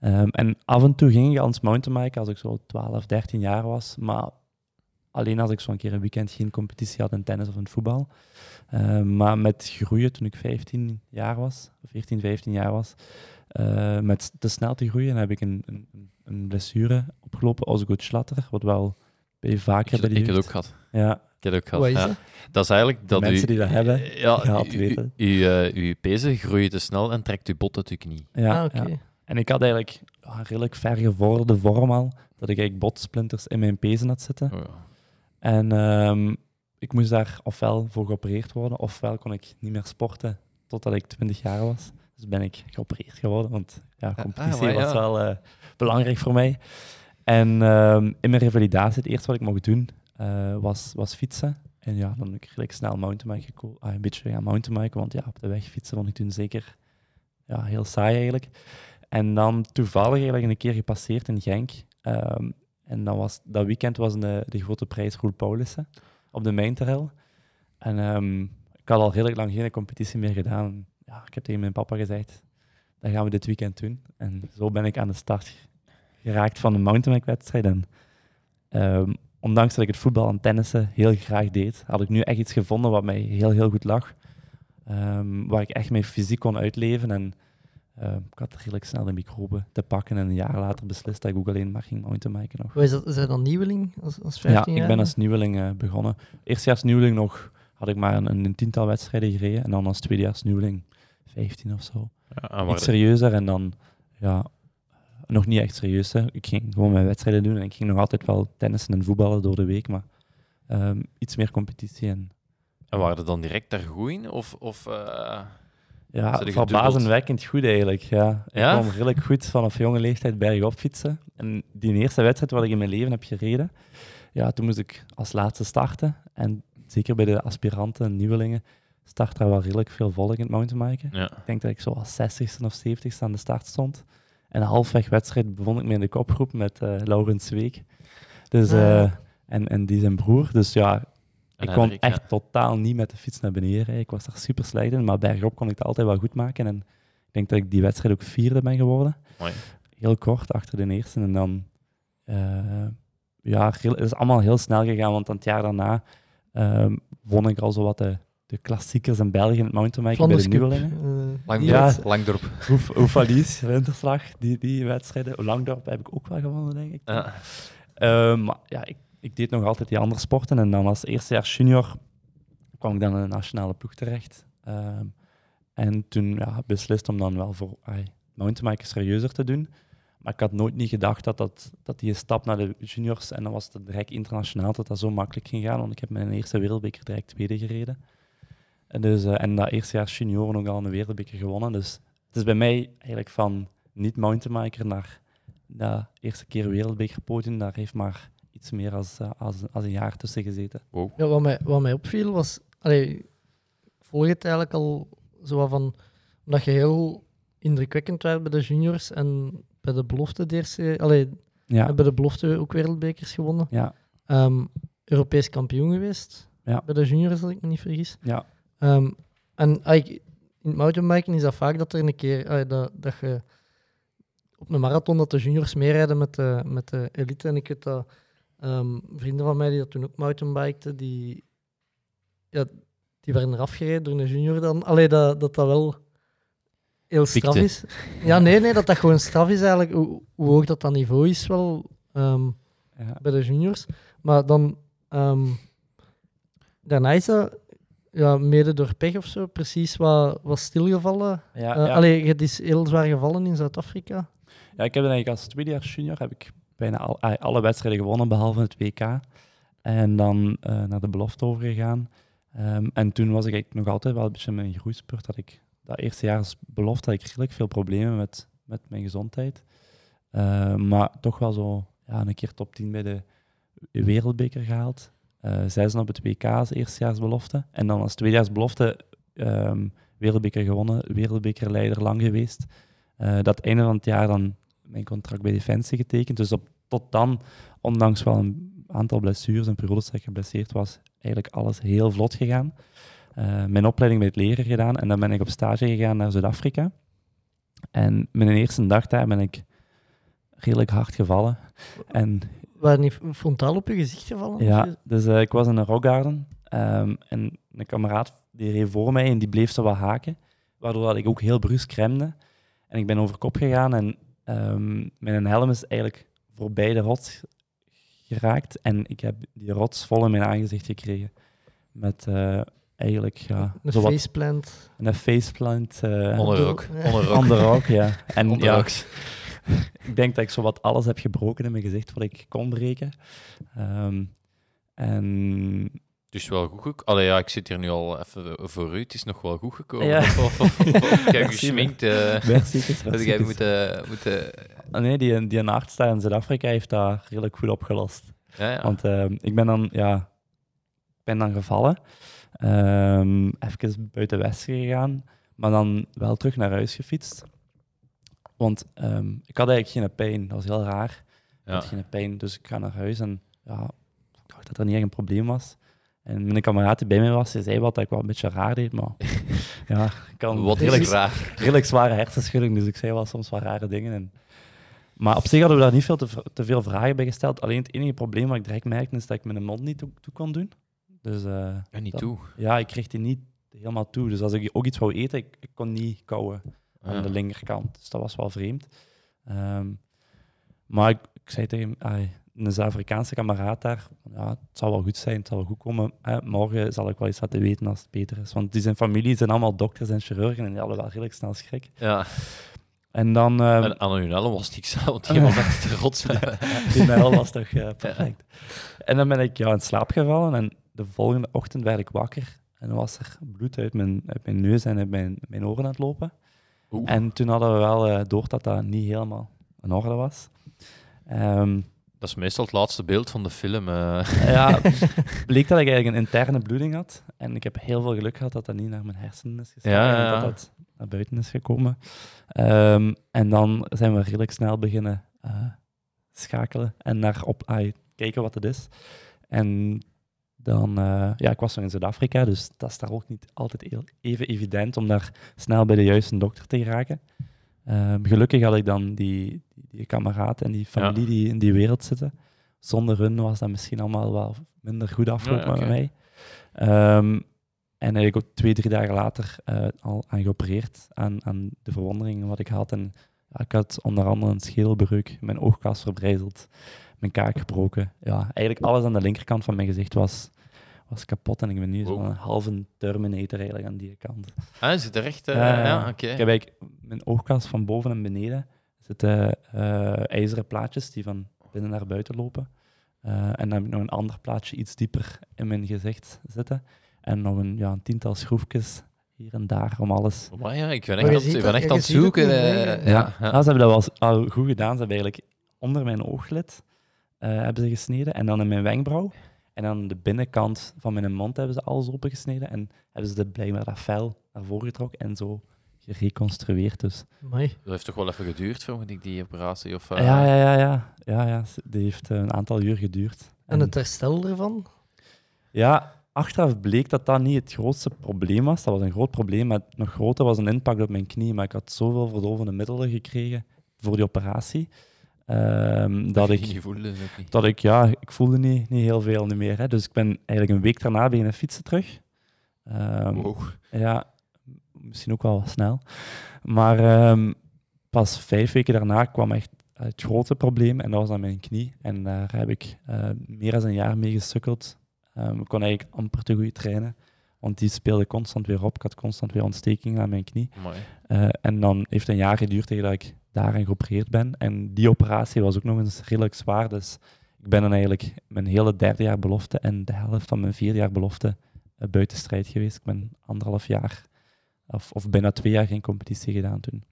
Ehm, en af en toe ging ik als mountainbiken als ik zo 12, 13 jaar was, maar alleen als ik zo'n keer een weekend geen competitie had in tennis of in voetbal. Ehm, maar met groeien, toen ik 15 jaar was, 14, 15 jaar was, eh, met te snel te groeien heb ik een, een, een blessure opgelopen, Osgood-Schlatter, wat wel bij vaker Ik, bij de ik heb het ook gehad. Ja, Ik heb het ook gehad. is ja. dat? Dat is eigenlijk dat mensen u, die dat hebben, ja, het u- weten. u- u, eh, uw pezen groeien te snel en trekt uw bot uit uw knie. ja, ah, oké. ja. En ik had eigenlijk een redelijk ver gevorderde vorm al, dat ik eigenlijk botsplinters in mijn pezen had zitten. Oh, ja. En ehm, ik moest daar ofwel voor geopereerd worden, ofwel kon ik niet meer sporten totdat ik 20 jaar was. Dus ben ik geopereerd geworden, want ja, competitie maar ja. was wel eh, belangrijk voor mij. En ehm, in mijn revalidatie, het eerste wat ik mocht doen, eh, was, was fietsen. En ja, dan heb ik redelijk snel mountainbiken geko- ah, een beetje ja, mountainbiken, want ja, op de weg fietsen vond ik toen zeker ja, heel saai eigenlijk. En dan toevallig eigenlijk een keer gepasseerd in Genk. Ehm, en dan was, dat weekend was de, de grote prijs Roel Paulussen op de Mijnterrel. En ehm, ik had al redelijk lang geen competitie meer gedaan. Ja, ik heb tegen mijn papa gezegd, dat gaan we dit weekend doen. En zo ben ik aan de start geraakt van een mountainbike-wedstrijd. En ehm, ondanks dat ik het voetbal en tennissen heel graag deed, had ik nu echt iets gevonden wat mij heel, heel goed lag. Waar ik echt mijn fysiek kon uitleven. En ehm, ik had redelijk snel de microben te pakken. En een jaar later beslist dat ik ook alleen maar ging mountainbiken nog. Hoe is dat? Is dat dan nieuweling als, als Ja, 15 ik jaar? ben als nieuweling eh, begonnen. Eerstejaars nieuweling nog had ik maar een, een tiental wedstrijden gereden. En dan als tweedejaars nieuweling 15 of zo. Ja, Iets de- serieuzer en dan, ja, nog niet echt serieus. Hè. Ik ging gewoon mijn wedstrijden doen en ik ging nog altijd wel tennissen en voetballen door de week, maar ehm, iets meer competitie. En en waren er dan direct daar goed in? Of, of, eh, ja, verbazingwekkend goed eigenlijk. Ja. Ik kwam redelijk goed vanaf jonge leeftijd bergop fietsen. En die eerste wedstrijd wat ik in mijn leven heb gereden, ja, toen moest ik als laatste starten. En zeker bij de aspiranten en nieuwelingen start daar wel redelijk veel volk in het mountainbiken. ja. Ik denk dat ik zo als 60ste of 70ste aan de start stond. En halfweg wedstrijd bevond ik me in de kopgroep met eh Laurens Zweek. Dus, Ah. eh, en, en die zijn broer. Dus ja, ik kon echt ja. totaal niet met de fiets naar beneden rijden. Ik was daar super slecht in, maar bergop kon ik het altijd wel goed maken. En ik denk dat ik die wedstrijd ook vierde ben geworden. Mooi. Heel kort achter de eerste. En dan, eh, ja, het is allemaal heel snel gegaan, want aan het jaar daarna ehm, won ik al zo wat de, de klassiekers in België in het mountainbiken bij de nieuwelingen. eh, Langdorp. Ja. Langdorp. Oef- Oefalies, Winterslag, die, die wedstrijden. Langdorp heb ik ook wel gewonnen, denk ik. Ja. Ehm, maar ja, ik, ik deed nog altijd die andere sporten. En dan als eerstejaars junior kwam ik dan in de nationale ploeg terecht. Ehm, en toen ja, beslist om dan wel voor ai, mountainbiken serieuzer te doen. Maar ik had nooit niet gedacht dat, dat, dat die stap naar de juniors en dan was het direct internationaal, dat dat zo makkelijk ging gaan. Want ik heb mijn eerste wereldbeker direct tweede gereden. En, dus, eh, en dat eerstejaars junioren ook al een wereldbeker gewonnen. Dus het is bij mij eigenlijk van niet mountainbiker naar de eerste keer wereldbekerpodium. Daar heeft maar iets meer als, eh, als, als een jaar tussen gezeten. Ja, wat, mij, wat mij opviel was. Allee, ik volg het eigenlijk al zo wat van. Omdat je heel indrukwekkend werd bij de juniors en bij de belofte de eerste. Allee, Ja, bij de belofte ook wereldbekers gewonnen. ja, Ehm, Europees kampioen geweest. Ja. Bij de juniors, als ik me niet vergis. ja, Ehm, en ik- in het mountainbiken is dat vaak dat er een keer dat, dat je op een marathon dat de juniors meerijden met de, met de elite. En ik weet dat ehm, vrienden van mij die dat toen ook mountainbikten, die, ja, die werden eraf gereden door een junior dan. Allee, dat dat, dat wel heel straf Pikte. is. Ja, nee, nee, dat dat gewoon straf is eigenlijk. Hoe, hoe hoog dat dat niveau is wel ehm, ja. bij de juniors. Maar dan ehm, daarna is dat ja, mede door pech of zo precies wat, wat stilgevallen. ja, Eh, ja. Allee, het is heel zwaar gevallen in Zuid-Afrika. Ja, ik heb dan eigenlijk als tweedejaars junior heb ik bijna al, alle wedstrijden gewonnen, behalve het WK. En dan eh, naar de belofte overgegaan. Ehm, en toen was ik nog altijd wel een beetje mijn groeispurt. Dat ik dat eerste jaar belofte had ik redelijk veel problemen met, met mijn gezondheid. Eh, maar toch wel zo ja, een keer top 10 bij de wereldbeker gehaald. Eh zesde op het WK als eerstejaarsbelofte. En dan als tweedejaarsbelofte ehm wereldbeker gewonnen, wereldbekerleider lang geweest. Eh, dat einde van het jaar dan mijn contract bij Defensie getekend. Dus op, tot dan, ondanks wel een aantal blessures en periodes dat ik geblesseerd was, eigenlijk alles heel vlot gegaan. Eh, mijn opleiding bij het leren gedaan en dan ben ik op stage gegaan naar Zuid-Afrika. En mijn eerste dag daar ben ik redelijk hard gevallen. En Waar niet frontaal op je gezicht gevallen? ja, dus eh, ik was in een rockgarden ehm, en een kameraad die reed voor mij en die bleef zo wat haken, waardoor dat ik ook heel brusk remde. En ik ben over kop gegaan en ehm, mijn helm is eigenlijk voorbij de rots geraakt en ik heb die rots vol in mijn aangezicht gekregen. Met eh, eigenlijk, ja, Een zowat faceplant. een faceplant. eh Onderrook. Ja. Onderrook. Onderrook, ja. En ja, ik denk dat ik zowat alles heb gebroken in mijn gezicht wat ik kon breken. Ehm, en Dus wel goed gekomen. Allee, ja, ik zit hier nu al even voor u. Het is nog wel goed gekomen. Ja. Of, of, of, of, of ik heb Merci, gesminkt. eh Merci, dat jij moeten... moeten Ah, nee, die, die arts daar in Zuid-Afrika heeft dat redelijk goed opgelost. ja, ja. Want ehm, ik ben dan, ja, ben dan gevallen. Ehm even buiten Westen gegaan, maar dan wel terug naar huis gefietst. Want ehm, ik had eigenlijk geen pijn. Dat was heel raar. Ik Ja. had geen pijn, dus ik ga naar huis en ja, ik dacht dat er niet echt een probleem was. En mijn kameraad die bij mij was, die zei wat dat ik wel een beetje raar deed, maar ja, ik kan Wat redelijk, is raar. redelijk zware hersenschudding, dus ik zei wel soms wat rare dingen. En, maar op zich hadden we daar niet veel te, veel vragen bij gesteld. Alleen het enige probleem wat ik direct merkte, is dat ik mijn mond niet toe, toe kon doen. Dus eh, En niet dat- toe. ja, ik kreeg die niet helemaal toe. Dus als ik ook iets wou eten, ik, ik kon niet kauwen aan Ja. de linkerkant. Dus dat was wel vreemd. Ehm, maar ik, ik zei tegen ai, een Zuid-Afrikaanse kameraad daar, ja, het zal wel goed zijn, het zal wel goed komen. Morgen zal ik wel iets laten weten als het beter is. Want die zijn familie zijn allemaal dokters en chirurgen en die hadden wel redelijk snel schrik. Ja. En dan... ehm, En aan hun helm was niks aan, want die was echt de rots. Die mijl was toch eh, perfect. En dan ben ik ja, in slaap gevallen en de volgende ochtend werd ik wakker. En dan was er bloed uit mijn, uit mijn neus en uit mijn, mijn oren aan het lopen. Oeh. En toen hadden we wel eh, door dat dat niet helemaal in orde was. Ehm, Dat is meestal het laatste beeld van de film. eh. ja, bleek dat ik eigenlijk een interne bloeding had. En ik heb heel veel geluk gehad dat dat niet naar mijn hersenen is. Ja, ja, en dat dat naar buiten is gekomen. Ehm, en dan zijn we redelijk snel beginnen eh, schakelen en naar op kijken wat het is. En dan, eh, ja, ik was nog in Zuid-Afrika, dus dat is daar ook niet altijd heel, even evident om daar snel bij de juiste dokter te geraken. Ehm, gelukkig had ik dan die, die, kameraad en die familie die in die wereld zitten. Zonder hun was dat misschien allemaal wel minder goed afgelopen Ja, met mij. Ehm, En eigenlijk ook twee, drie dagen later eh, al aan geopereerd aan, aan de verwonderingen wat ik had. En ja, ik had onder andere een schedelbreuk, mijn oogkas verbrijzeld, mijn kaak gebroken. Ja, eigenlijk alles aan de linkerkant van mijn gezicht was, was kapot. En ik ben nu Wow. zo'n halve Terminator eigenlijk aan die kant. Ah, is het er echt? eh, Ja, oké. Ik heb eigenlijk mijn oogkas van boven en beneden zitten eh, ijzeren plaatjes die van binnen naar buiten lopen. Eh, en dan heb ik nog een ander plaatje iets dieper in mijn gezicht zitten. En nog een, ja, een tiental schroefjes hier en daar om alles. Maar ja, ik ben echt, ik ben echt aan het zoeken. eh, ja, Ja, ja. Nou, ze hebben dat wel al goed gedaan. Ze hebben eigenlijk onder mijn ooglid eh, hebben ze gesneden en dan in mijn wenkbrauw. En dan de binnenkant van mijn mond hebben ze alles opengesneden. En hebben ze de, blijkbaar dat vel naar voren getrokken en zo gereconstrueerd. Dus Amai. Dat heeft toch wel even geduurd, vermoed ik, die operatie? Of, eh, Ja, ja, ja, ja. ja, ja. s- Die heeft eh, een aantal uur geduurd. En het herstel ervan? Ja, achteraf bleek dat dat niet het grootste probleem was. Dat was een groot probleem, maar het nog groter was een impact op mijn knie. Maar ik had zoveel verdovende middelen gekregen voor die operatie, ehm, dat ik... voelde, niet. Dat ik, ja, ik voelde niet, niet heel veel niet meer. Hè. Dus ik ben eigenlijk een week daarna beginnen fietsen terug. Wow. ja, misschien ook wel wat snel. Maar ehm, pas vijf weken daarna kwam echt het grote probleem en dat was aan mijn knie. En daar heb ik meer dan een jaar mee gesukkeld. Ik kon eigenlijk amper te goed trainen, want die speelde constant weer op. Ik had constant weer ontstekingen aan mijn knie. Eh, en dan heeft het een jaar geduurd tegen dat ik daaraan geopereerd ben. En die operatie was ook nog eens redelijk zwaar. Dus ik ben dan eigenlijk mijn hele derde jaar belofte en de helft van mijn vierde jaar belofte eh, buiten strijd geweest. Ik ben anderhalf jaar of, of bijna twee jaar geen competitie gedaan toen.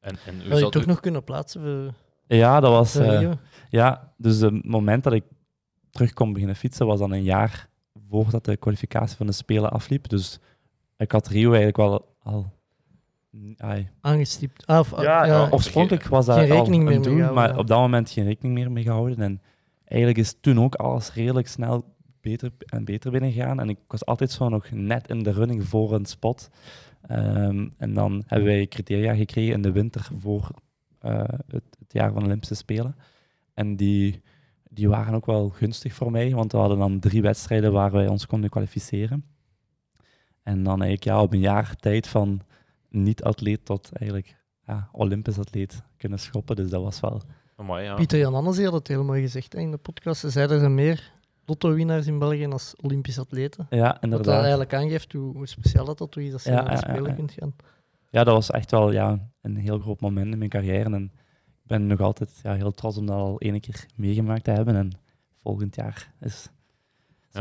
En, en Wil je toch u- nog kunnen plaatsen voor, Ja, dat was. eh, ja, dus het moment dat ik terug kon beginnen fietsen was dan een jaar voordat de kwalificatie van de Spelen afliep. Dus ik had Rio eigenlijk wel al. Ai, Aangestipt. Ah, of, Ja, ja, oorspronkelijk was dat Geen al rekening een doel, maar op dat moment geen rekening meer mee gehouden. En eigenlijk is toen ook alles redelijk snel beter en beter binnengegaan. En ik was altijd zo nog net in de running voor een spot. Ehm, en dan hebben wij criteria gekregen in de winter voor eh, het, het jaar van de Olympische Spelen. En die, die waren ook wel gunstig voor mij, want we hadden dan drie wedstrijden waar wij ons konden kwalificeren. En dan eigenlijk ja, op een jaar tijd van niet-atleet tot eigenlijk ja, Olympisch atleet kunnen schoppen. Dus dat was wel... Amai, ja. Pieter Jan Annes had het heel mooi gezegd hè, in de podcast. Ze zeiden er zijn meer lotto-winnaars in België als Olympisch atleten. Ja, Wat dat inderdaad. eigenlijk aangeeft hoe, hoe speciaal dat, dat is als je Ja, naar de ja, ja, Spelen ja. kunt gaan. Ja, dat was echt wel ja, een heel groot moment in mijn carrière. En ik ben nog altijd ja, heel trots om dat al één keer meegemaakt te hebben. En volgend jaar is.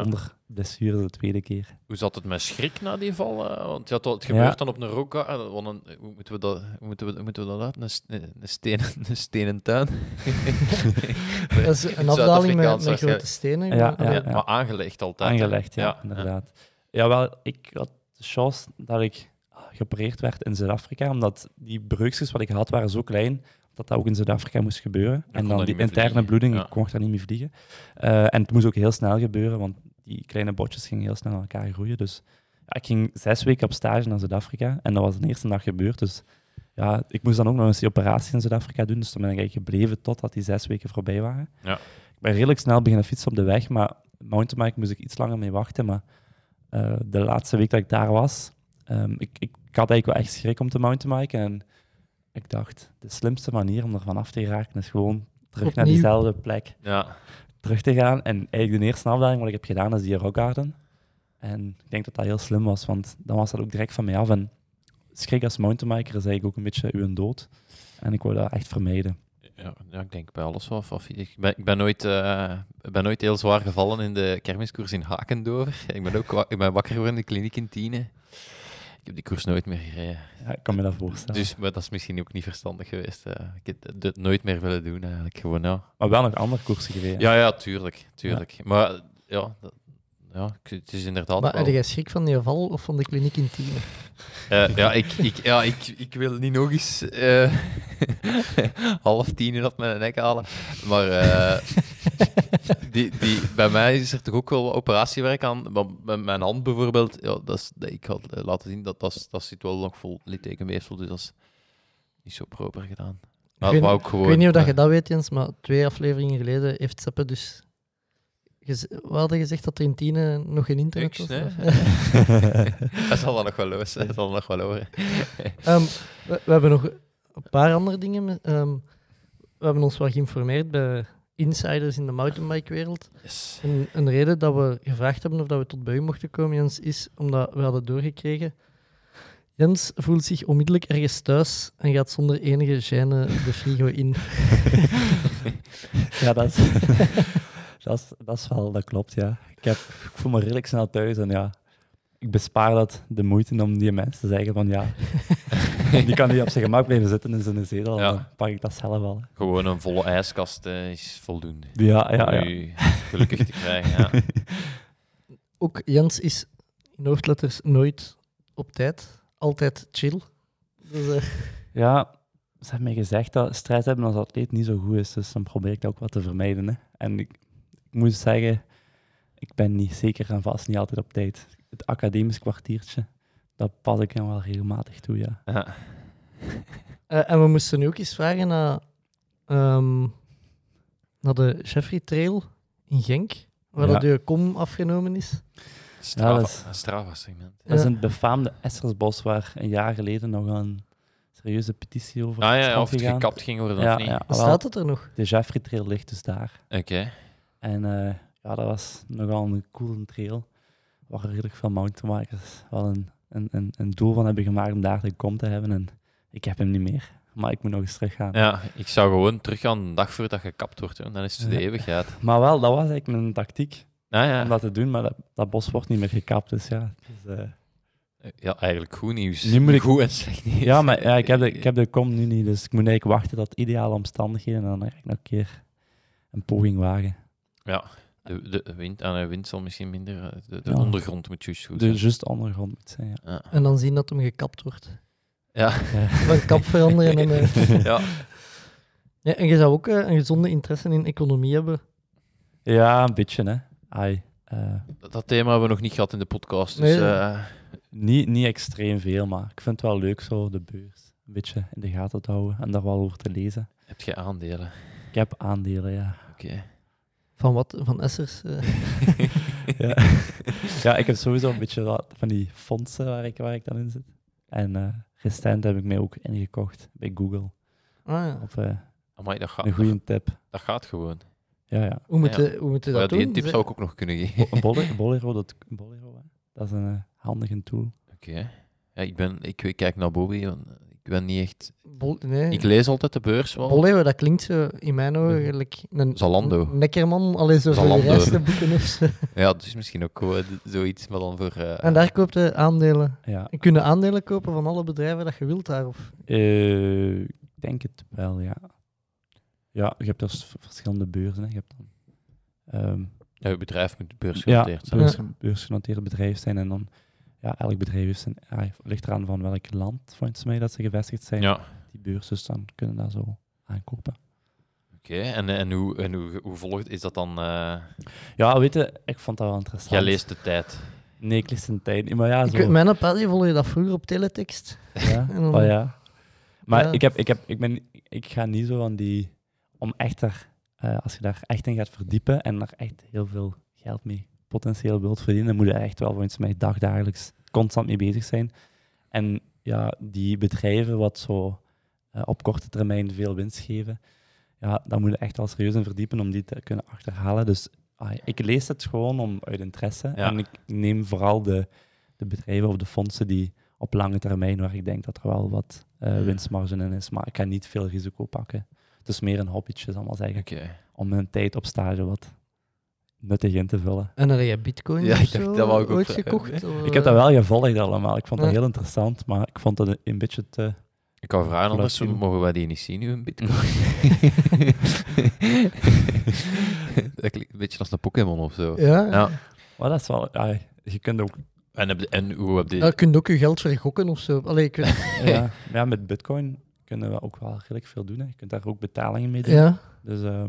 Zonder blessure de tweede keer. Hoe zat het met schrik na die val? eh? Want ja, het Ja. gebeurt dan op een rock. eh, want een- hoe, moeten we dat, hoe, moeten we, hoe moeten we dat uit? Een, st- een, stenen, een stenen tuin? Dat is een afdaling met, grote stenen. Ja, maar- ja. Ja, Maar aangelegd altijd. Aangelegd, ja, inderdaad. Ja, wel, ik had de chance dat ik geopereerd werd in Zuid-Afrika, omdat die breukjes wat ik had waren zo klein, dat dat ook in Zuid-Afrika moest gebeuren. en dan die interne vliegen. bloeding, Ja. ik mocht daar niet meer vliegen. Eh, en het moest ook heel snel gebeuren, want die kleine botjes gingen heel snel aan elkaar groeien. Dus ja, ik ging zes weken op stage naar Zuid-Afrika en dat was de eerste dag gebeurd. Dus ja, ik moest dan ook nog eens die operatie in Zuid-Afrika doen, dus toen ben ik eigenlijk gebleven totdat die zes weken voorbij waren. Ja. Ik ben redelijk snel beginnen fietsen op de weg, maar mountainbike moest ik iets langer mee wachten. Maar eh, de laatste week dat ik daar was, ehm, ik, ik, ik had eigenlijk wel echt schrik om te mountainbiken. En ik dacht, de slimste manier om er vanaf te geraken is gewoon terug naar diezelfde plek Ja. terug te gaan. En eigenlijk de eerste afdaling wat ik heb gedaan is die Rock Garden. En ik denk dat dat heel slim was, want dan was dat ook direct van mij af. En schrik als mountainbiker is eigenlijk ook een beetje uw dood. En ik wou dat echt vermijden. Ja, ja, ik denk bij alles wel. Ik ben, ik ben, nooit, eh, ik ben nooit heel zwaar gevallen in de kermiskoers in Hakendover. Ik ben ook ik ben wakker geworden in de kliniek in Tiene. Ik heb die koers nooit meer gereden. Ja, ik kan me dat voorstellen. Dus maar dat is misschien ook niet verstandig geweest. eh. ik heb het- nooit meer willen doen eigenlijk. Gewoon, ja. Maar wel nog andere koersen gereden. Ja, ja, tuurlijk. tuurlijk. Maar ja, dat- ja, ik- het is inderdaad Maar wel... had jij schrik van die val of van de kliniek in Tiene? Eh, ja, ik, ik, ja ik, ik wil niet nog eens eh, half tien uur op mijn nek halen. Maar eh, die, die, bij mij is er toch ook wel operatiewerk aan. Bij mijn hand bijvoorbeeld, ja, dat is, dat, ik had laten zien, dat, dat, dat zit wel nog vol littekenweefsel, dus dat is niet zo proper gedaan. Maar weet wou niet- ook gewoon, Ik weet niet of dat je eh, dat weet, Jens, maar twee afleveringen geleden heeft Seppe dus we hadden gezegd dat er in Tiene nog geen internet was. Dat zal dan nog wel los. Dat zal nog wel horen. Ehm, we, we hebben nog een paar andere dingen. ehm, we hebben ons wat geïnformeerd bij insiders in de mountainbike-wereld. Yes. En een reden dat we gevraagd hebben of dat we tot bij u mochten komen, Jens, is omdat we hadden doorgekregen. Jens voelt zich onmiddellijk ergens thuis en gaat zonder enige gêne de frigo in. Ja, dat is, dat, is, dat is wel, dat klopt, ja. Ik, heb, ik voel me redelijk snel thuis en ja, ik bespaar dat de moeite om die mensen te zeggen van ja, die kan niet op zijn gemak blijven zitten in zijn zetel, Ja. dan pak ik dat zelf wel. hè. Gewoon een volle ijskast eh, is voldoende. Ja, ja, Om ja. u gelukkig te krijgen. Ja. Ook Jens is in hoofdletters nooit op tijd, altijd chill. Dus, eh, Ja, ze hebben mij gezegd dat strijd hebben als atleet niet zo goed is, dus dan probeer ik dat ook wat te vermijden. Hè. En ik moet zeggen, ik ben niet zeker en vast niet altijd op tijd. Het academisch kwartiertje, dat pas ik dan wel regelmatig toe, ja. Ja. eh, en we moesten nu ook eens vragen naar, ehm, naar de Jeffrey Trail in Genk, waar Ja. uw kom afgenomen is. Strava, dat is- een Strava-segment. Dat is Ja. een befaamde Essersbos waar een jaar geleden nog een serieuze petitie over Ah is ja, of het gekapt ging worden Ja, of niet. ja. Staat het er nog? De Jeffrey Trail ligt dus daar. Oké. En eh, ja, dat was nogal een coole trail. Waar redelijk veel mountainbikers wel een, een, een, een doel van hebben gemaakt om daar te komen te hebben. En ik heb hem niet meer. Maar ik moet nog eens teruggaan. Ja, ik zou gewoon teruggaan de dag voordat gekapt wordt. Hè. Dan is het de Ja. eeuwigheid. Maar wel, dat was eigenlijk mijn tactiek Ah, ja. om dat te doen. Maar dat, dat bos wordt niet meer gekapt. Dus ja, dus, ja, eigenlijk goed nieuws. Nu moet ik- Goed en slecht nieuws. ja maar ja, ik, heb de, ik heb de kom nu niet. Dus ik moet eigenlijk wachten tot ideale omstandigheden. En dan eigenlijk nog een keer een poging wagen. Ja, de, de wind, aan de wind zal misschien minder... eh, De, de Ja. ondergrond moet juist goed De zijn. juist ondergrond moet zijn. Ja. Ja. En dan zien dat hem gekapt wordt. Ja. Van kap veranderen. En, eh, ja. ja, en je zou ook eh, een gezonde interesse in economie hebben. ja, een beetje hè. Ai, eh, Dat, dat thema hebben we nog niet gehad in de podcast. Dus, Nee, eh, Niet, niet extreem veel, maar ik vind het wel leuk zo de beurs een beetje in de gaten te houden en daar wel over te lezen. heb je aandelen? Ik heb aandelen, ja. Oké. Van wat? Van Essers? eh. ja. ja, ik heb sowieso een beetje van die fondsen waar ik, waar ik dan in zit. En eh recent heb ik mij ook ingekocht bij Google. Ah, ja. Op eh, Amai, dat, gaat, een goede tip. dat gaat gewoon. Ja, ja. Hoe moet Ja. hoe moet je dat ja, die doen? tip Ze- zou ik ook nog kunnen geven. Bo- Bolero, Bolero, dat, Bolero dat is een handige tool. Oké. Ja, ik, ben, ik, ik kijk naar Bobby. want Ik ben niet echt... Bol, nee. Ik lees altijd de beurs wel. Bolero, dat klinkt zo in mijn ogen gelijk een Zalando. een Neckerman, alleen zo voor Zalando. gereisde boeken of zo. Ja, dat is misschien ook zoiets, maar dan voor... eh, En daar koopt je aandelen. Ja. Je kunt aandelen kopen van alle bedrijven dat je wilt daar. Of... Eh, ik denk het wel, ja. Ja, je hebt dus verschillende beurzen. Hè. Je hebt dan, ehm, ja, je bedrijf moet ja, beursgenoteerd zijn. beurs, beursgenoteerde bedrijf zijn. En dan, ja, elk bedrijf heeft zijn, ja, ligt eraan van welk land, volgens mij, dat ze gevestigd zijn. Ja. Die beurs, dus dan kunnen dat zo aankopen. Oké, en, en, hoe, en hoe, hoe volgt is dat dan? eh, Ja, weet je, ik vond dat wel interessant. jij leest de tijd. Nee, ik lees een tijd niet, maar ja, Ik zo. weet, mijn paddy volg je dat vroeger op teletext. Ja, dan- oh ja. Maar Ja. Ik, heb, ik, heb, ik, ben, ik ga niet zo van die... Om echt daar, eh, als je daar echt in gaat verdiepen en daar echt heel veel geld mee potentieel wilt verdienen, dan moet je echt wel volgens mij dagdagelijks constant mee bezig zijn. En ja, die bedrijven wat zo eh, op korte termijn veel winst geven, ja, daar moet je echt wel serieus in verdiepen om die te kunnen achterhalen. Dus ah, ik lees het gewoon om uit interesse. Ja. En ik neem vooral de, de bedrijven of de fondsen die op lange termijn, waar ik denk dat er wel wat eh, winstmarge in is. Maar ik ga niet veel risico pakken. Het is meer een hobbytje, zal ik maar zeggen. Om mijn tijd op stage wat nuttig in te vullen. En heb je bitcoin Ja, of ik dacht, dat wou ik ook ooit vragen. gekocht? Of, Ik heb dat wel gevolgd allemaal. Ik vond dat Ja. heel interessant, maar ik vond het een beetje te... Ik kan vragen, anders mogen wij die niet zien, nu een bitcoin. dat klinkt een beetje als een Pokémon of zo. Ja, Ja. Maar dat is wel... ja, je kunt ook... En, heb je- en hoe heb je... Ja, je kunt ook je geld vergokken of zo. Allee, ik weet, ja, ja, met bitcoin kunnen we ook wel redelijk veel doen. Hè. Je kunt daar ook betalingen mee doen. ja. Dus eh,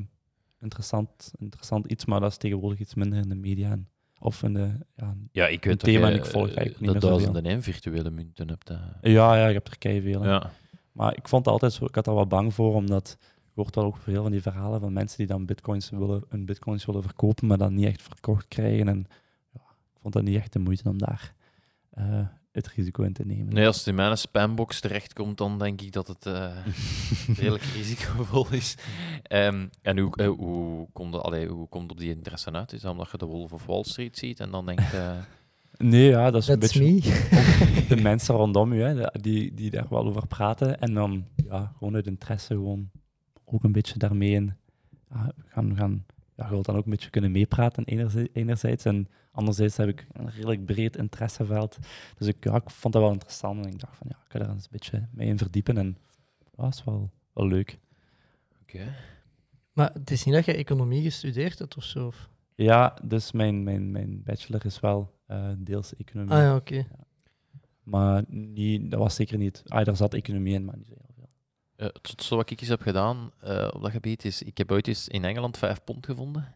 interessant, interessant iets, maar dat is tegenwoordig iets minder in de media. En, of in de... Ja, Ja, ik weet thema dat en je, ik volg eigenlijk niet dat duizenden en virtuele munten hebt. eh. ja, ja, je hebt er keiveel. Ja. Maar ik vond het altijd zo, ik had er wel bang voor, omdat hoort wel ook veel van die verhalen van mensen die dan bitcoins willen, hun bitcoins willen verkopen, maar dan niet echt verkocht krijgen. En ja, ik vond dat niet echt de moeite om daar eh, het risico in te nemen. Nee, als het in mijn spambox terechtkomt, dan denk ik dat het eh, redelijk risicovol is. Ehm, en hoe, eh, hoe, komt het, allee, hoe komt op die interesse uit? Is dat omdat je de Wolf of Wall Street ziet en dan denkt... Nee, ja, dat is een That's beetje me. de mensen rondom u, hè, die, die daar wel over praten. En dan ja, gewoon uit interesse gewoon ook een beetje daarmee in ja, gaan, gaan ja, je wilt dan ook een beetje kunnen meepraten enerzij- enerzijds. En anderzijds heb ik een redelijk breed interesseveld. Dus ik, ja, ik vond dat wel interessant. En ik dacht van ja, ik ga daar eens een beetje mee in verdiepen. En ja, dat is wel, wel leuk. Oké. Maar het is niet dat je economie gestudeerd hebt of zo? Of? Ja, dus mijn, mijn, mijn bachelor is wel eh, deels economie. Ah ja, oké. Maar niet, dat was zeker niet. Ah, daar zat economie in, maar niet zo heel veel. Eh, het zotste wat ik eens heb gedaan eh, op dat gebied is, ik heb ooit eens in Engeland vijf pond gevonden.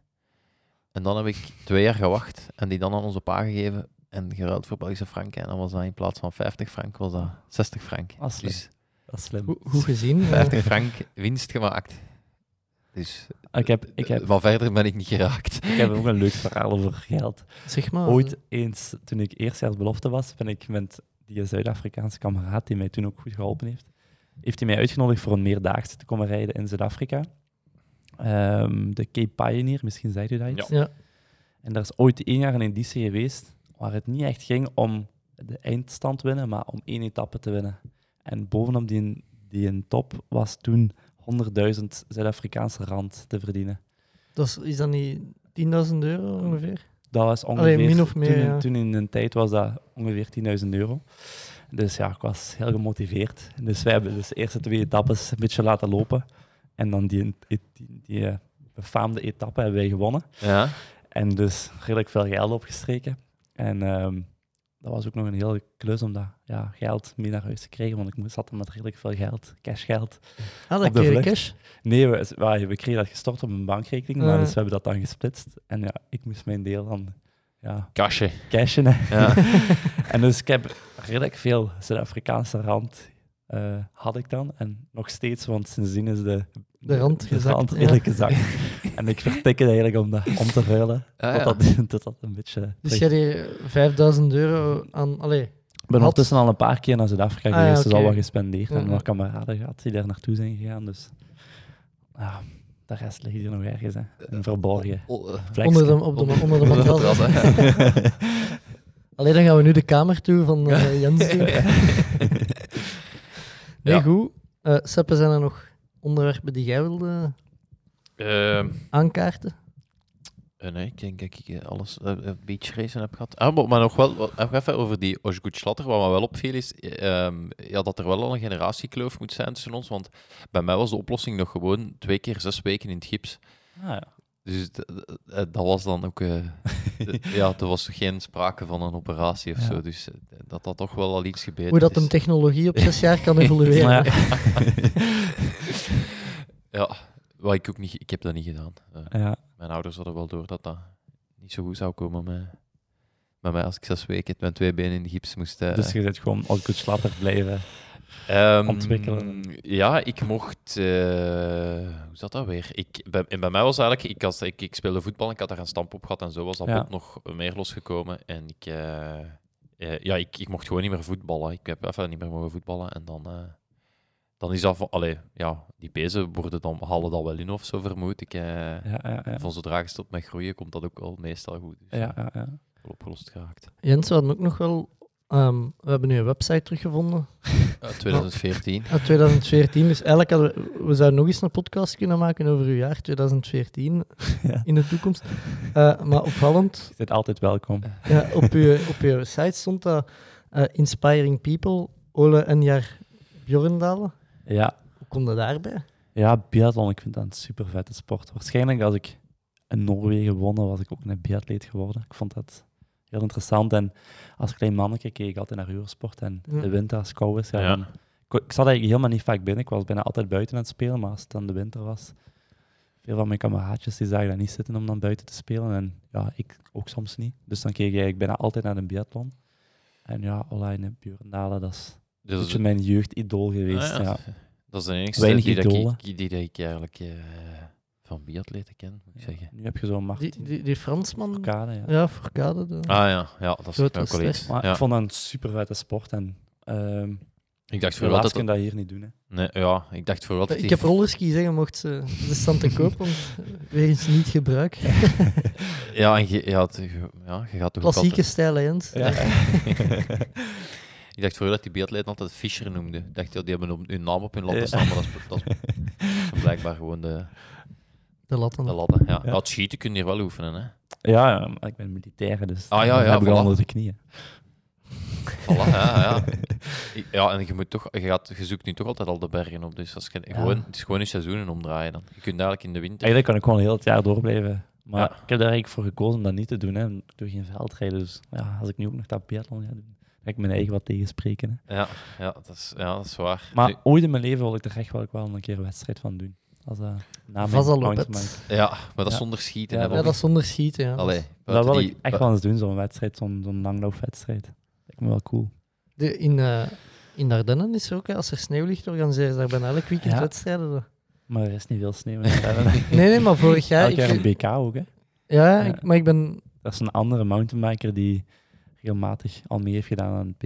En dan heb ik twee jaar gewacht en die dan aan onze pa gegeven en geruild voor Belgische franken. En dan was dat in plaats van 50 frank, was dat 60 frank. Ah, slim. Dus Dat is slim. Hoe, hoe gezien? eh, 50 frank winst gemaakt. Dus Ik heb, ik, heb, van verder ben ik niet geraakt. ik heb ook een leuk verhaal over geld. zeg maar. Ooit eens, toen ik eerstjaars belofte was, ben ik met die Zuid-Afrikaanse kameraad, die mij toen ook goed geholpen heeft, heeft hij mij uitgenodigd voor een meerdaagse te komen rijden in Zuid-Afrika. Ehm, de Cape Pioneer, misschien zei u dat iets. Ja. En daar is ooit één jaar een editie geweest waar het niet echt ging om de eindstand winnen, maar om één etappe te winnen. En bovenop die, die een top was toen 100.000 Zuid-Afrikaanse rand te verdienen. Dat is, is dat niet 10.000 euro ongeveer? Dat was ongeveer... Allee, min of meer, toen, ja. toen in een tijd was dat ongeveer 10.000 euro. Dus ja, ik was heel gemotiveerd. Dus wij hebben dus de eerste twee etappes een beetje laten lopen. En dan die, die, die, die, eh, befaamde etappe hebben wij gewonnen. Ja. En dus redelijk veel geld opgestreken. En ehm, dat was ook nog een hele klus om dat ja, geld mee naar huis te krijgen, want ik moest zat dan met redelijk veel geld, cashgeld. Ah, dat Op de cash. Nee, we, we, we kregen dat gestort op een bankrekening, maar Ah. dus we hebben dat dan gesplitst. En ja, ik moest mijn deel dan ja, cashen. hè. Ja. en dus ik heb redelijk veel Zuid-Afrikaanse rand eh, had ik dan. En nog steeds, want sindsdien is de, De rand gezakt, redelijk gezakt. en ik vertik het eigenlijk om, dat, om te ruilen. Ah, ja. Tot, dat, tot dat een beetje... Dus jij hier 5000 euro aan. Allee, Ik ben had- ondertussen al een paar keer naar Zuid-Afrika Ah, ja, geweest, dus oké. al wat gespendeerd. En nog kameraden gehad die daar naartoe zijn gegaan. Dus ja, de rest ligt hier nog ergens, hè. Een verborgen eh, onder de, op de, onder de onder de matras. matras, hè. Allee, dan gaan we nu de kamer toe van eh, Jens. doen. Nee, Ja. goed. Eh Seppe, zijn er nog onderwerpen die jij wilde Ehm, aankaarten? Eh, nee, ik denk dat ik eh, alles eh, eh, beach racen heb gehad. Ah, maar, nog wel wat- even over die Osgood Slatter. Wat me wel opviel is eh, ehm, ja, dat er wel al een generatiekloof moet zijn tussen ons. Want bij mij was de oplossing nog gewoon twee keer zes weken in het gips. Ah, ja. Dus dat was dan ook... eh, d- ja, er was geen sprake van een operatie of Ja. zo. Dus dat dat toch wel al iets gebeterd Hoe dat is. een technologie op zes jaar kan evolueren. Ja, Ja, wat ik ook niet... Ik heb dat niet gedaan. Eh, ja. Mijn ouders hadden wel door dat dat niet zo goed zou komen met, met mij als ik zes weken met twee benen in de gips moest. eh, Dus je zit gewoon als goed slatter blijven. ehm, ontwikkelen. Ja, ik mocht. eh, hoe zat dat weer? Ik, bij, en bij mij was eigenlijk. Ik, als, ik, ik speelde voetbal en ik had daar een stamp op gehad en zo was dat Ja. nog meer losgekomen. En ik, ja, ik, ik mocht gewoon niet meer voetballen. Ik heb even niet meer mogen voetballen en dan. Eh, dan is dat van, allee, ja, die pezen worden dan, halen dat wel in of zo, vermoed ik. eh. Ja, ja, ja. Van zodra je stopt met groeien, komt dat ook wel meestal goed. Dus, Ja, ja, ja. wel opgelost geraakt. Jens, we hadden ook nog wel... ehm, we hebben nu een website teruggevonden Ja, 2014. uit 2014. Dus eigenlijk hadden we, we zouden nog eens een podcast kunnen maken over uw jaar 2014 Ja. in de toekomst. Eh, maar opvallend, Je bent altijd welkom. ja, op, uw, op uw site stond dat eh, Inspiring People, Ole en jaar Bjorndalen. Ja, Hoe kom je daarbij? ja biathlon, ik vind dat een super vette sport. Waarschijnlijk als ik in Noorwegen woonde, was ik ook een biatleet geworden. Ik vond dat heel interessant. En als klein mannetje keek ik altijd naar uursport. En Ja. de winter, als het koud is, ja, Ja. dan- ik, ik zat eigenlijk helemaal niet vaak binnen. Ik was bijna altijd buiten aan het spelen. Maar als het dan de winter was, veel van mijn kameraadjes die zagen dat niet zitten om dan buiten te spelen. En ja, ik ook soms niet. Dus dan keek ik eigenlijk bijna altijd naar de biathlon. En ja, Ola en Björndalen, dat is een Dus, beetje mijn jeugdidool geweest. Ah, ja. ja. Dat is de enige Weinig die, dat ik, idolen. die, dat ik eigenlijk eh, van biatleten ken, moet ik zeggen. Nu heb je zo'n Die, Martin die, die Fransman. Ja. Ja, Fourcade. de- Ah ja, ja dat is iets. Maar Ja. ik vond dat een super vette sport en ehm Ik dacht voor helaas dat... kun je dat hier niet doen. Hè. Nee, ja, ik dacht voor wel dat Ik die- heb rollerski zeggen, mocht ze, ze staan te koop, want wegens niet gebruik. Ja, en je, ja, het- je- ja, je gaat toch Klassieke stijl, Jens. Ja. Ik dacht voor dat die biatleten altijd Fischer noemde. Ik dacht, ja, die hebben op- hun naam op hun latten staan, maar dat is, dat is blijkbaar gewoon de, De latten. de latten. Ja. Ja. Het schieten kun je hier wel oefenen, hè. ja, ja, maar ik ben militair, dus Ah, ja, ja, heb ik al voilà. onder de knieën. Voilà, ja, ja. Ja, en je, moet toch, je, gaat, je zoekt nu toch altijd al de bergen op. Dus als je, Ja. gewoon, het is gewoon een seizoenen omdraaien dan. Je kunt eigenlijk in de winter... Eigenlijk kan ik gewoon heel het jaar doorblijven. Maar Ja. ik heb daar eigenlijk voor gekozen om dat niet te doen. Hè. Ik doe geen veldrijden, dus ja, als ik nu ook nog dat biathlon ga doen, ik mijn eigen wat tegenspreken. Hè. Ja, ja, dat is, ja, dat is waar. Maar Nu- ooit in mijn leven wil ik er echt wel, wel een keer een wedstrijd van doen. Als, uh, na Vast al op mountainbike. het. ja, maar dat is Ja. zonder schieten. Ja, hè, dat- Ja, dat is zonder schieten, ja. Allee, Dat wil die- ik echt wel eens doen, zo'n wedstrijd, zo'n zo'n langloopwedstrijd. Lijkt me wel cool. De, in, eh in Ardennen is er ook, hè, als er sneeuw ligt, organiseren ze daar bijna elk weekend Ja. wedstrijden. Maar er is niet veel sneeuw. in Nee, nee, maar vorig jaar... Elk jaar ik, een BK ook, hè. ja, Ja. ik- maar ik ben... Dat is een andere mountainbiker die regelmatig al mee heeft gedaan aan het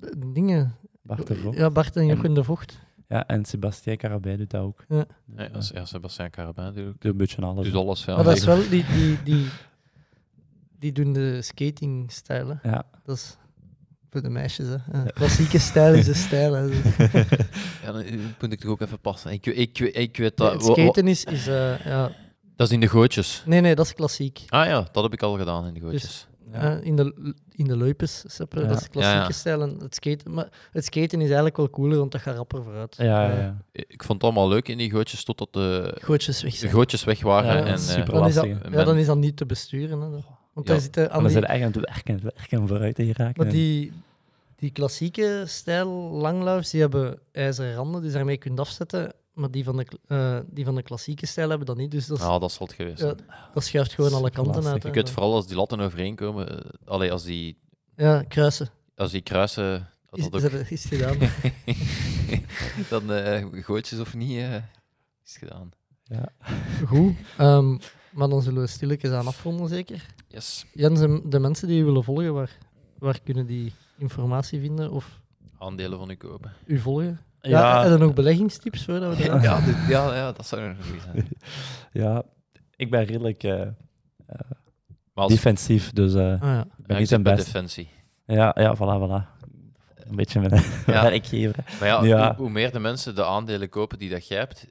de Dingen... Bart de. Ja, Bart en Jochen de Vocht. Ja, en Sebastien Carabij doet dat ook. Ja. Dus, Ja, eh, dat is- ja, Sebastien Carabin doet ook. doet een beetje alles. Doet alles, ja. maar dat is Nee, wel... Die, die, die, die doen de skating-stijl, hè. Ja. Dat is voor de meisjes, hè. Ja, klassieke stijl is de stijl, hè. Ja, dan moet ik toch ook even passen. Ik, ik, ik, ik weet dat... Het skaten is... is eh, ja. Dat is in de gootjes. Nee, nee, dat is klassiek. Ah ja, dat heb ik al gedaan in de gootjes. Ja, in de, in de Ja. dat is klassieke Ja, ja. stijl. En het, skaten, maar het skaten is eigenlijk wel cooler, want dat gaat rapper vooruit. Ja, ja, ja. Ik vond het allemaal leuk in die gootjes, totdat de, Gootjes weg de zijn. gootjes weg waren. Ja, en, eh, super. dan, is dat, ja, dan is dat niet te besturen. Hè. Want Ja. daar zitten En aan dan die, zit echt aan het werken, het werken vooruit te geraken. maar die, die klassieke stijl langlaufs, die hebben ijzeren randen, dus daarmee kun je het afzetten. Maar die van de, eh, die van de klassieke stijl hebben dat niet, dus dat, is- ja, dat het geweest Ja, dat schuift gewoon alle kanten lastig. uit. Je kunt vooral als die latten overeenkomen, eh, allee, als die, Ja, kruisen. als die kruisen, dat Is, dat is, ook, is gedaan. dan eh gootjes of niet, eh, is het gedaan. Ja. Goed. Ehm, maar dan zullen we stilletjes aan afronden, zeker? Yes. Jens, de, de mensen die u willen volgen, waar, waar kunnen die informatie vinden of Aandelen van u kopen. u volgen? Ja. Ja, Heb je nog beleggingstips voordat we eraan Ja, dit- ja, ja, dat zou nog goed zijn. ja, ik ben redelijk eh, Maar als, defensief, dus eh, Ah, ja. ik ben ja, niet zijn best. defensie. Ja, ja, voilà, voilà. Een beetje mijn Ja. werkgever. Maar ja, Ja. Hoe, hoe meer de mensen de aandelen kopen die dat jij hebt,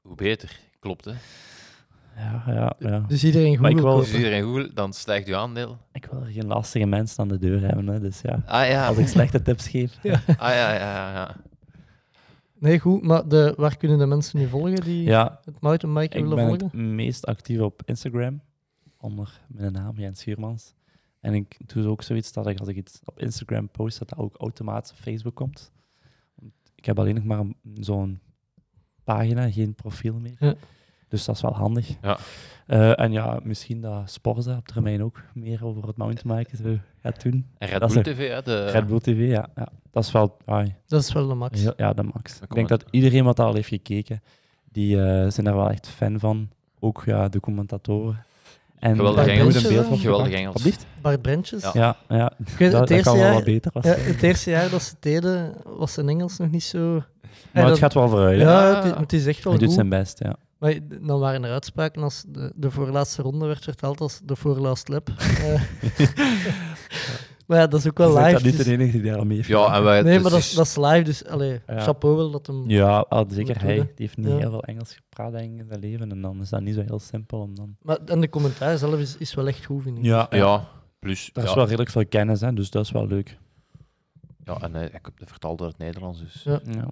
hoe beter. Klopt, hè? Ja, ja, ja. Dus iedereen Maar goed ik wil- Als kopen. iedereen goed, dan stijgt uw aandeel. Ik wil er geen lastige mensen aan de deur hebben, hè, dus ja. Ah ja, Als ik slechte tips geef. ah, ja, ja, ja, ja. Nee, goed. Maar de, waar kunnen de mensen nu volgen die Ja, het mountainbiken ik willen ben volgen? het meest actief op Instagram, onder mijn naam, Jens Schuurmans. En ik doe ook zoiets dat ik, als ik iets op Instagram post, dat dat ook automatisch op Facebook komt. Ik heb alleen nog maar zo'n pagina, geen profiel meer. Ja. Dus dat is wel handig. Ja. Eh, en ja, misschien dat Sporza op termijn ook meer over het mountainbiken zo gaat doen. En Red Bull TV, hè? De, Red Bull TV, ja. ja. Dat is wel... ai, Dat is wel de max. Heel- ja, de max. Dat Ik denk dat iedereen wat al heeft gekeken, die eh, zijn daar wel echt fan van. Ook ja, de commentatoren. En Geweldig Engels, een beeld Geweldig. Engels. Bart Brentjes. Ja. Ja, ja. Weet, Dat, het, dat eerste kan wel jaar, wat beter. Was ja, het eerste jaar dat ze het deden, was zijn Engels nog niet zo... maar het dat- gaat wel vooruit. Ja, Ja. het, is- het is echt wel Hij doet zijn best, ja. Maar dan waren er uitspraken als de, de voorlaatste ronde werd verteld als de voorlaatste lap. Eh, maar ja, dat is ook wel live. dat niet dus- de enige die daar al mee heeft Ja, en wij... nee, dus maar dat, is- is- dat is live, dus allee, Ja. chapeau wel dat hem... Ja, al zeker hij. Die heeft niet Ja. heel veel Engels gepraat denk in zijn leven. En dan is dat niet zo heel simpel om dan... Maar, en de commentaar zelf is, is wel echt goed, vind ik. Ja, Ja, plus... Daar is wel redelijk veel kennis, hè, dus dat is wel leuk. ja, en hij ik vertaalde uit het Nederlands, dus... Ja. Ja.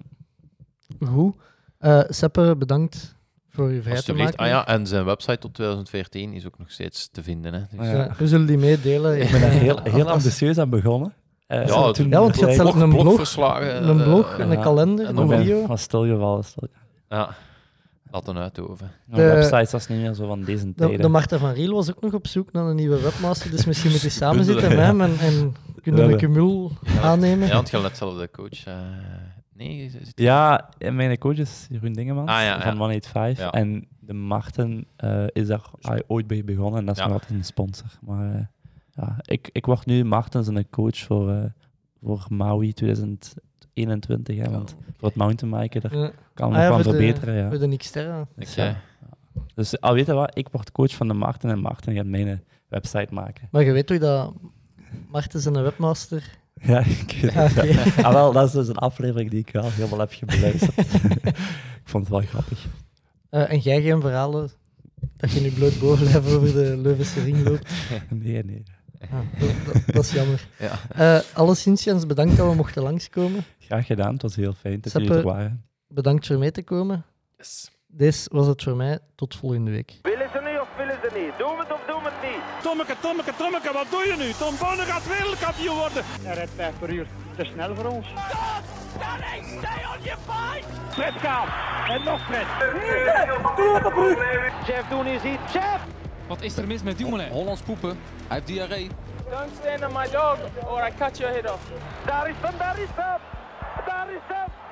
Goed. Eh Seppe, bedankt voor je vrij te Alsjeblieft. maken. Ah ja, en zijn website tot 2014 is ook nog steeds te vinden, hè. Dus, Ah, Ja, we zullen die meedelen. Ik ben er heel, heel ambitieus aan begonnen. Eh, Ja, toen ja, want je hebt blij- zelf een blog, een eh, blog en een ja. kalender, en een video. van stilgevallen. Stil. Ja, laat een uitoven. De... De- websites, is niet meer zo van deze De, tijden. de Marta van Riel was ook nog op zoek naar een nieuwe webmaster, dus misschien moet je samen zitten met hem en, en kunnen we een cumul aannemen. Ja, want je had net zelf de coach, eh, Nee, is het- Ja, en mijn coach is Jeroen Dingemans Ah, ja, van ja. 185. Ja. En de Marten eh, is daar ah, ooit bij begonnen en dat is Ja. nog altijd een sponsor. Maar eh, ja, ik, ik word nu Marten zijn coach voor, eh, voor Maui 2021. Hè, want voor het mountainbiken, daar Ja. kan nog Ah ja, wel voor de- verbeteren. Ja. Voor de. Ja. Dus al weet je wat, ik word coach van de Marten en Marten gaat mijn website maken. Maar je weet toch dat Marten is een webmaster. Ja, ik weet het, Ah, ja. Ah, wel, dat is dus een aflevering die ik wel helemaal heb beluisterd. ik vond het wel grappig. Eh, en jij geen verhalen dat je nu bloot bovenlijf over de Leuvense ring loopt. Nee, nee. Ah, dat, is jammer. Ja. Eh alleszins, Jens, bedankt dat we mochten langskomen. Graag gedaan, het was heel fijn dat Seppe- jullie er waren. Bedankt voor mee te komen. Dit was het voor mij. Tot volgende week. Willen ze niet? Doen we het of doen we het niet? Tommeke, Tommeke, Tommeke, wat doe je nu? Tom Bonne gaat wereldkampioen worden. Hij rijdt 5 per uur. Te snel voor ons. Fred gaat. En nog Fred. Doe op de brug. Jeff doen is iets. Jeff. Wat is er mis met Dumoulin? Hollands poepen. Hij heeft diarree. Don't stand on my dog or I cut your head off. Daar is hem, daar is hem. Daar is hem.